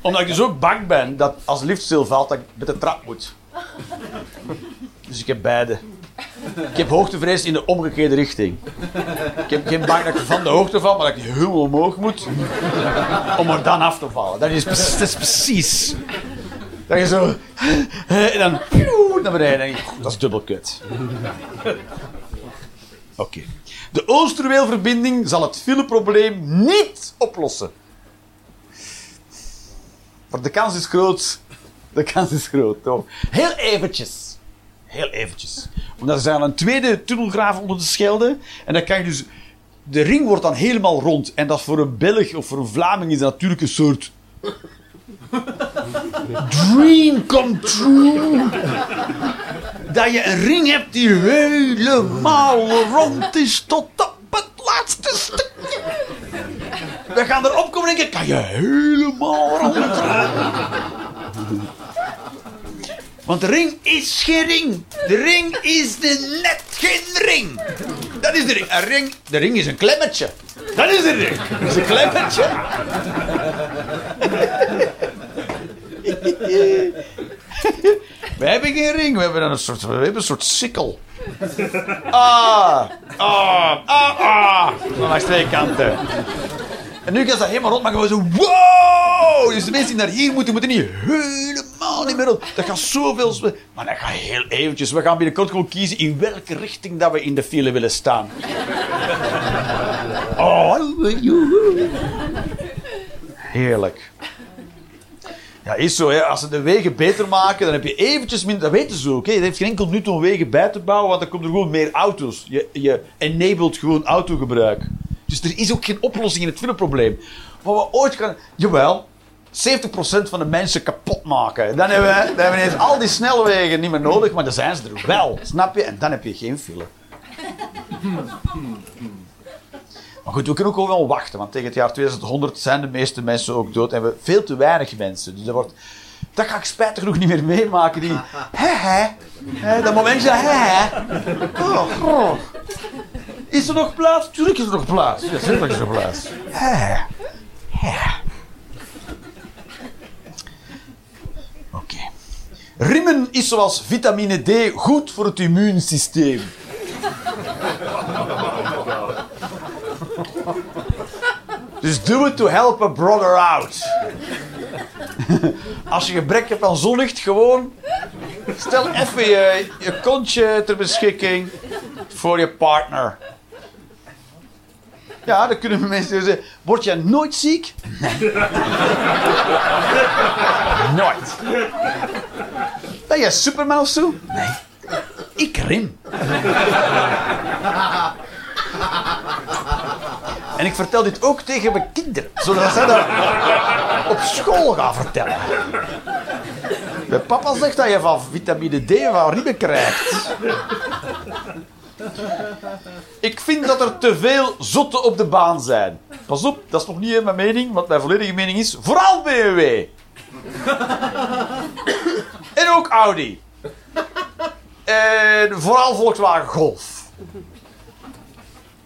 Omdat ik dus ook bang ben dat als lift stilvalt, dat ik met de trap moet. Dus ik heb beide. Ik heb hoogtevrees in de omgekeerde richting. Ik heb geen bang dat ik van de hoogte val, maar dat ik heel omhoog moet. Om er dan af te vallen. Dat is, precies- dat je zo... En dan... Naar beneden. denk ik, Dat is dubbel kut. Oké. De Oosterweelverbinding zal het fileprobleem niet oplossen. Maar de kans is groot. De kans is groot, toch? Heel eventjes. Heel eventjes. Omdat er zijn een tweede tunnelgraaf onder de Schelde. En dan kan je dus... De ring wordt dan helemaal rond. En dat voor een Belg of voor een Vlaming is natuurlijk een soort... Dream come true. Dat je een ring hebt die helemaal rond is tot op het laatste stukje. We gaan erop komen en denken, kan je helemaal rond Want de ring is geen ring. De ring is de net geen ring. Dat is de ring. Een ring. De ring is een klemmetje. Dat is de ring. Dat is een klemmetje. We hebben geen ring. We hebben een soort, we hebben een soort sikkel. Ah, ah, ah, ah. Langs twee kanten. En nu gaan ze helemaal rond, maar gewoon zo, wow! Dus de mensen die naar hier moeten, moeten niet helemaal niet meer rond. Dat gaat zoveel... Maar dat gaat heel eventjes. We gaan binnenkort gewoon kiezen in welke richting dat we in de file willen staan. Oh, joehoe. Heerlijk. Ja, is zo. Hè. Als ze de wegen beter maken, dan heb je eventjes minder... Dat weten ze ook. Hè. Het heeft geen enkel nut om wegen bij te bouwen, want dan komen er gewoon meer auto's. Je, je enabled gewoon autogebruik. Dus er is ook geen oplossing in het fileprobleem. Wat we ooit gaan... Jawel, 70% van de mensen kapot maken. Dan hebben, we, dan hebben we ineens al die snelwegen niet meer nodig, maar dan zijn ze er wel. Snap je? En dan heb je geen file. Maar goed, we kunnen ook wel wachten, want tegen het jaar 2100 zijn de meeste mensen ook dood en we veel te weinig mensen. Dus dat wordt... Dat ga ik spijtig genoeg niet meer meemaken, die... Hè, hè. dat momentje, hè, hè. Oh. Is er nog plaats? Tuurlijk is er nog plaats. Ja, tuurlijk is er plaats. Hè, hè. Oké. Rimmen is zoals vitamine D goed voor het immuunsysteem. Dus do it to help a brother out. Als je gebrek hebt aan zonlicht, gewoon stel even je, je kontje ter beschikking voor je partner. Ja, dan kunnen mensen zeggen, word jij nooit ziek? Nee. nooit. Ben jij Superman of zo? Nee. Ik rim. En ik vertel dit ook tegen mijn kinderen, zodat zij dat op school gaan vertellen. De papa zegt dat je van vitamine D van ribben krijgt. Ik vind dat er te veel zotten op de baan zijn. Pas op, dat is nog niet mijn mening, want mijn volledige mening is vooral BMW. en ook Audi. En vooral Volkswagen Golf.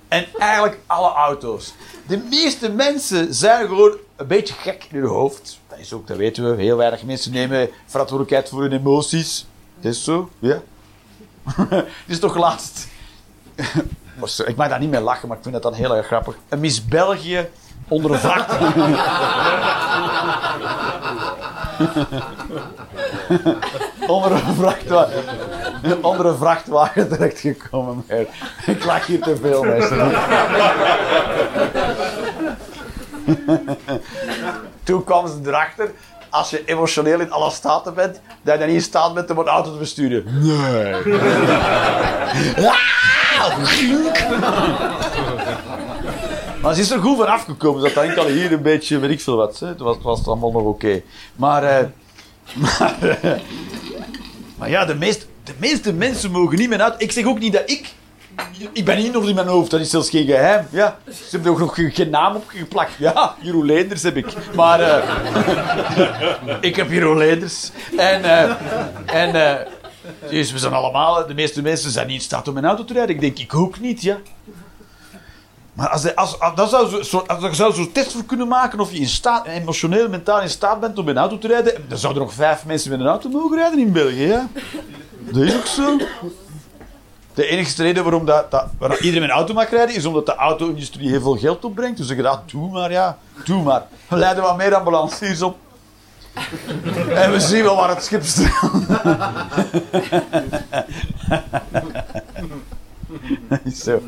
En eigenlijk alle auto's. De meeste mensen zijn gewoon een beetje gek in hun hoofd. Dat is ook, dat weten we. Heel weinig mensen nemen verantwoordelijkheid voor hun emoties. Is zo, ja. Het is toch laatst. Ik mag daar niet mee lachen, maar ik vind dat dan heel erg grappig. Een Miss België onder een vrachtwagen. onder een vrachtwagen. Onder een vrachtwagen terechtgekomen. Maar ik lach hier te veel, mensen. Toen kwamen ze erachter, als je emotioneel in alle staten bent, dat je dan niet in staat bent om een auto te besturen. Nee. Maar ze is er goed van afgekomen. Ze had enkel hier een beetje, weet ik veel wat. Hè. Het was, het was allemaal nog oké. Maar, eh, maar, eh, maar ja, de, meest, de meeste mensen mogen niet meer uit. Ik zeg ook niet dat ik... Ik ben hier nog in mijn hoofd, dat is zelfs geen geheim. Ja, ze hebben ook nog geen, naam opgeplakt. Ja, Jeroen Leenders heb ik. Maar eh, ik heb Jeroen Leenders. En, eh, en eh, dus we zijn allemaal... De meeste mensen zijn niet in staat om een auto te rijden. Ik denk, ik ook niet, ja. Maar als, de- als, dat zou zo, zo, als je zou zo'n test voor kunnen maken of je in staat, emotioneel, mentaal in staat bent om een auto te rijden, dan zouden er nog vijf mensen met een auto mogen rijden in België, ja? Dat is ook zo. De enige reden waarom, dat, dat, waarom iedereen een auto mag rijden, is omdat de auto-industrie heel veel geld opbrengt. Dus ik dacht, doe maar, ja, doe maar. We leiden wat meer ambulanciers op. En we zien wel waar het schip strandt. Zo.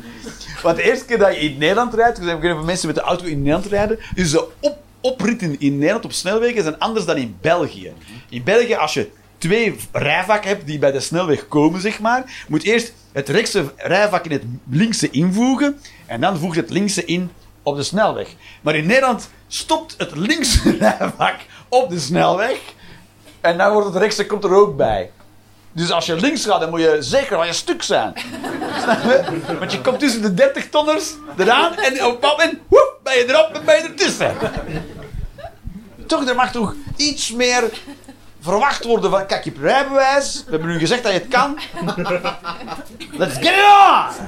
Want de eerste keer dat je in Nederland rijdt, er zijn mensen met de auto in Nederland rijden, is de op, opritten in Nederland op snelwegen zijn anders dan in België. In België, als je twee rijvakken hebt die bij de snelweg komen, zeg maar, moet eerst het rechtse rijvak in het linkse invoegen en dan voegt het linkse in op de snelweg. Maar in Nederland stopt het linkse rijvak op de snelweg en dan wordt het rechtse komt er ook bij. Dus als je links gaat, dan moet je zeker van je stuk zijn. Want je komt tussen de 30 tonners eraan en op een moment woep, ben je erop en ben je ertussen. Toch, er mag toch iets meer verwacht worden van, kijk, je we hebben nu gezegd dat je het kan. Let's get it on!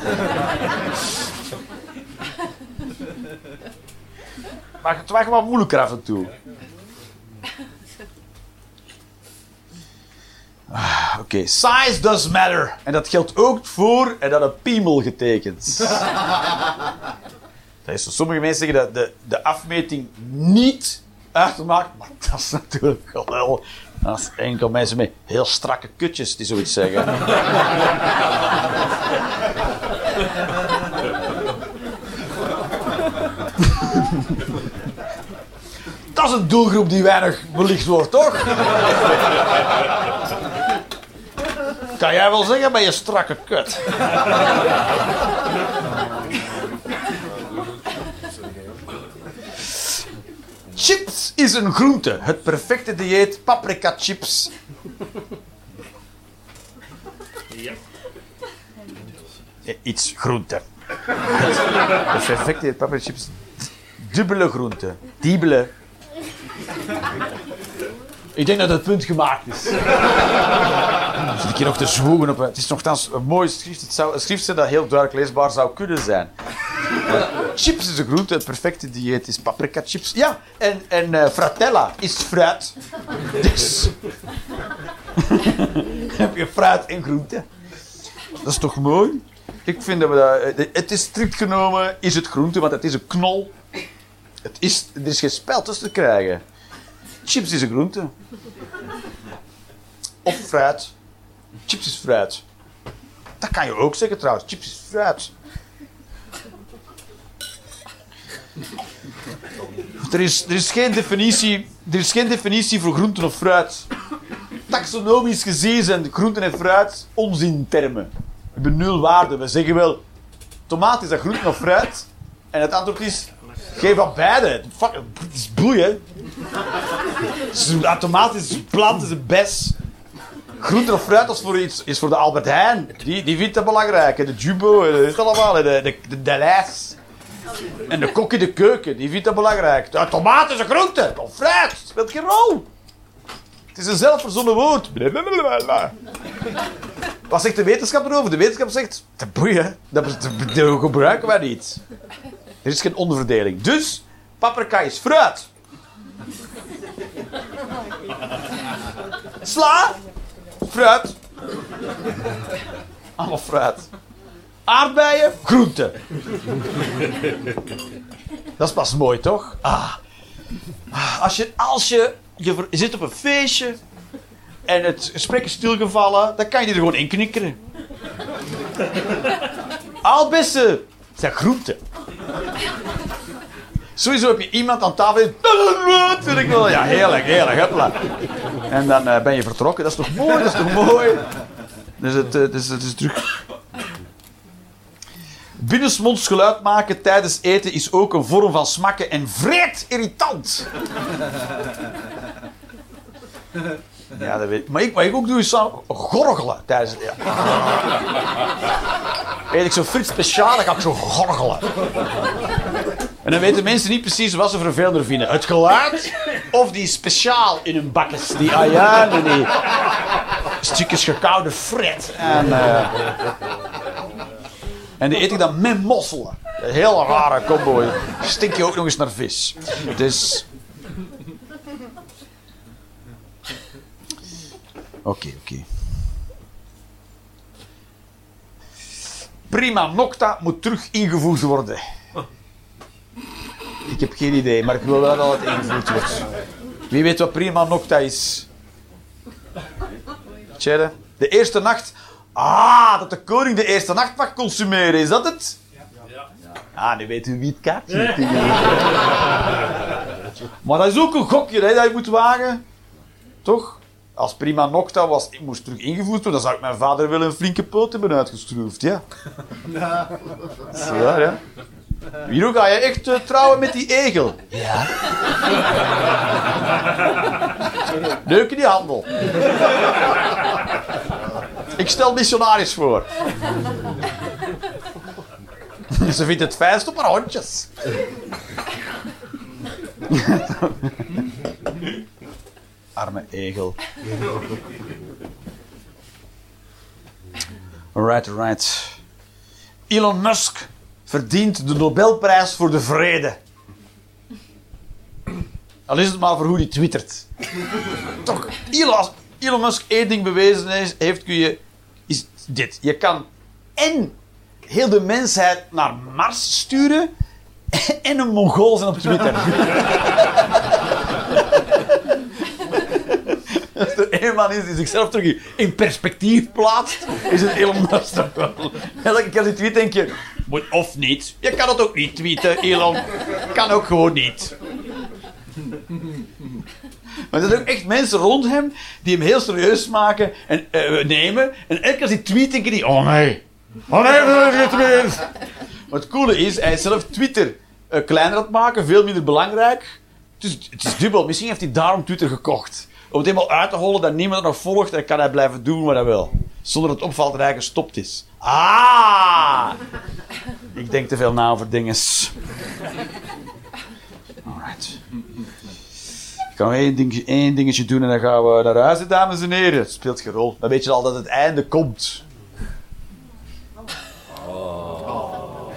Maar het wordt wel moeilijker af en toe. Ah, Oké, size does matter. En dat geldt ook voor en dat een piemel getekend. dat is sommige mensen zeggen dat de, de afmeting niet uitmaakt, maar dat is natuurlijk wel. Is enkel mensen met heel strakke kutjes die zoiets zeggen. dat is een doelgroep die weinig belicht wordt, toch? Kan jij wel zeggen bij je strakke kut? Chips is een groente. Het perfecte dieet, paprika chips. Ja. Eh, Iets groente. Het perfecte dieet, paprika chips. Dubbele groente. Diebele. Ik denk dat het punt gemaakt is. Zit ik hier nog te zwoegen op... Het is nogthans een mooi schrift. Het zou een schrift zijn dat heel duidelijk leesbaar zou kunnen zijn. Chips is een groente, het perfecte dieet is paprika chips. Ja, en, en eh, fratella is fruit. Dus... heb je fruit en groente. Dat is toch mooi? Ik vind dat we eh, Het is strikt genomen, is het groente, want het is een knol. Het is, er is geen spel te krijgen. Chips is een groente. Of fruit. Chips is fruit. Dat kan je ook zeggen trouwens. Chips is fruit. Er is, er, is geen definitie, er is geen definitie voor groenten of fruit. Taxonomisch gezien zijn groenten en fruit onzintermen. We hebben nul waarde. We zeggen wel, tomaat is dat groente of fruit? En het antwoord is, geef wat beide. Fuck, het is boeien. Een tomaat is een plant, is een bes. Groente of fruit is voor, iets, is voor de Albert Heijn. Die, die vindt dat belangrijk. De Jumbo, dat is allemaal. De, de, de. En de kok in de keuken, die vindt dat belangrijk. De is een groente, of fruit, speelt geen rol. Het is een zelfverzonnen woord. Blablabla. Wat zegt de wetenschap erover? De wetenschap zegt, te boeien, dat, dat, dat gebruiken wij niet. Er is geen onderverdeling. Dus, paprika is fruit. Sla, fruit. Allemaal fruit. Aardbeien, groente. Dat is pas mooi, toch? Ah. Ah, Als je, als je, je, zit op een feestje en het gesprek is stilgevallen, dan kan je er gewoon in knikkeren. Aalbessen zijn groenten. Sowieso heb je iemand aan tafel. Ja, heerlijk, heerlijk. En dan eh, ben je vertrokken. Dat is toch mooi? Dat is toch mooi? Dus het, eh, dus het is terug... Binnensmonds geluid maken tijdens eten is ook een vorm van smakken en vreed irritant. Ja, dat weet ik. Maar ik, wat ik ook doe is zo gorgelen tijdens het eten. Eet ik zo friet speciaal, dan ga ik zo gorgelen. En dan weten mensen niet precies wat ze vervelender vinden. Het geluid of die speciaal in hun bakjes. Die ajuin en die stukjes gekoude fret. En, eh, en die eet ik dan met mosselen. Een heel rare combo. Stink je ook nog eens naar vis. Dus... Oké, oké. Prima Nocta moet terug ingevoerd worden. Ik heb geen idee, maar ik wil wel dat het ingevoerd wordt. Wie weet wat Prima Nocta is? Tjede? De eerste nacht. Ah, dat de koning de eerste nacht mag consumeren, is dat het? Ah, nu weet u wie het kaartje heeft. Maar dat is ook een gokje hè, dat je moet wagen. Toch? Als Prima Nocta was, moest terug ingevoerd worden, dan zou ik mijn vader wel een flinke poot hebben uitgeschroefd, ja. Is waar, ja. Hierdoor ga je echt eh, trouwen met die egel. Ja. Leuke die handel. Ik stel missionaris voor. Ze vindt het fijnst op haar hondjes. Arme egel. Alright, alright. Elon Musk verdient de Nobelprijs voor de vrede. Al is het maar voor hoe hij twittert. Toch, Elon, Elon Musk één ding bewezen is, heeft, kun je, dit. Je kan en heel de mensheid naar Mars sturen en een Mongool zijn op Twitter. Als er één man is die zichzelf terug in perspectief plaatst, is het Elon Musk toch wel. Elke keer als je tweet denk je, of niet. Je kan het ook niet tweeten, Elon. Kan ook gewoon niet. Maar er zijn ook echt mensen rond hem die hem heel serieus maken en eh, nemen. En elke keer als hij tweet, denken die, oh nee. Oh nee, dat is het. Maar het coole is, hij is zelf Twitter eh, kleiner aan maken, veel minder belangrijk. Is, het is dubbel. Misschien heeft hij daarom Twitter gekocht. Om het helemaal uit te hollen dat niemand nog volgt, dan kan hij blijven doen wat hij wil. Zonder dat het opvalt dat hij gestopt is. Ah! Ik denk te veel na over dinges. Alright. Ik ga één, ding, één dingetje doen en dan gaan we naar huis, dames en heren. Het speelt geen rol. Dan weet je al dat het einde komt.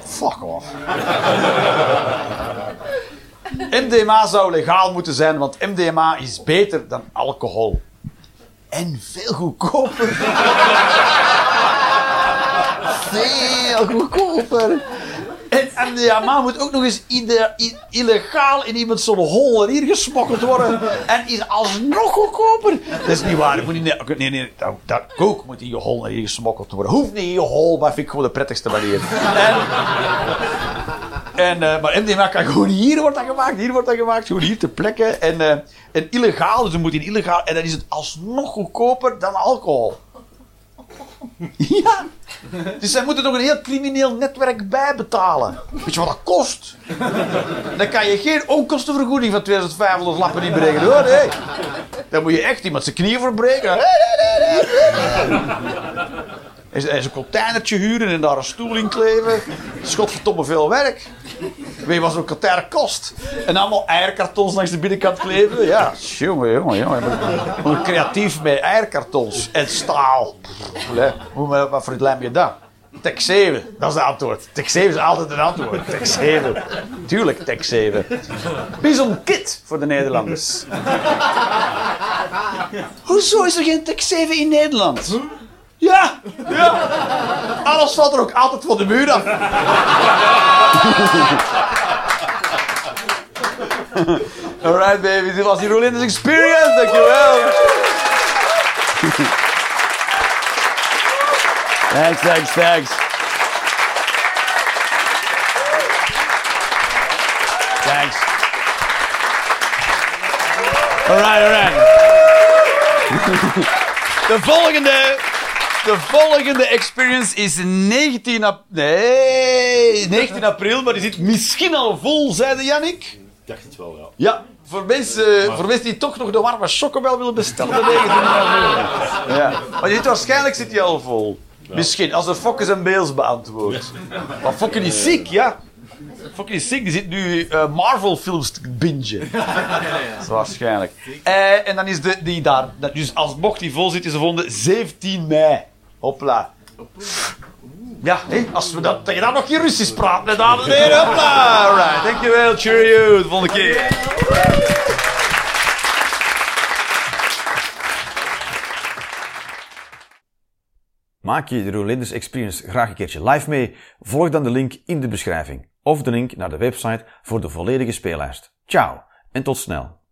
Fuck off. MDMA zou legaal moeten zijn, want MDMA is beter dan alcohol. En veel goedkoper. veel goedkoper. En MDMA moet ook nog eens illegaal in iemand zo'n hol hier gesmokkeld worden. En is alsnog goedkoper. Dat is niet waar. Moet niet, nee, nee, dat, kook moet in je hol hier gesmokkeld worden. Hoeft niet in je hol, maar vind ik gewoon de prettigste manier. En, en, eh, maar MDMA kan gewoon hier wordt dat gemaakt, hier wordt dat gemaakt, gewoon hier ter plekke. En, eh, en illegaal, dus dan moet in illegaal. En dan is het alsnog goedkoper dan alcohol. Ja. Dus zij moeten nog een heel crimineel netwerk bijbetalen. Weet je wat dat kost? Dan kan je geen onkostenvergoeding van 2500 lappen niet berekenen hoor. Nee. Dan moet je echt iemand zijn knieën verbreken. En een containertje huren en daar een stoel in kleven. Godverdomme veel werk. Weet je wat zo'n container kost? En allemaal eierkartons langs de binnenkant kleven. Ja, jongen, jongen, jongen. Creatief met eierkartons en staal. Hoe, maar- wat voor het lijm je dat? Tech 7, dat is het antwoord. Tech 7 is altijd een antwoord. Tech 7. Tuurlijk, Tech 7. Bison Kit voor de Nederlanders. Hoezo is er geen Tech 7 in Nederland? Ja, ja. Alles valt er ook altijd van de muur af. Alright, baby. Dit was die Rolinda's Experience. Dankjewel. Thanks, thanks, thanks. Thanks. Alright, alright. De volgende, de volgende experience is 19 april. Nee, 19 april, maar die zit misschien al vol, zei de Jannik. Ik dacht het wel, ja. Ja, voor mensen, voor mensen die toch nog de warme chocobel willen bestellen, de 19 april. Ja. Maar die zit, waarschijnlijk zit hij al vol. Misschien, als er Fokkes en Beels beantwoordt. Maar Fokke is ziek, ja. Fokke is ziek, die zit nu eh, Marvel-films te bingen. Dat is waarschijnlijk. Eh, en dan is de, die daar, dat- dus als mocht die vol zit, is de volgende 17 mei. Hopla. Ja, hé, als we dat, dat je dan nog geen Russisch praat, hè, dames en heren. Hopla. Alright, dankjewel. Cheerio. De volgende keer. Maak je de Rolanders Experience graag een keertje live mee? Volg dan de link in de beschrijving of de link naar de website voor de volledige speellijst. Ciao en tot snel.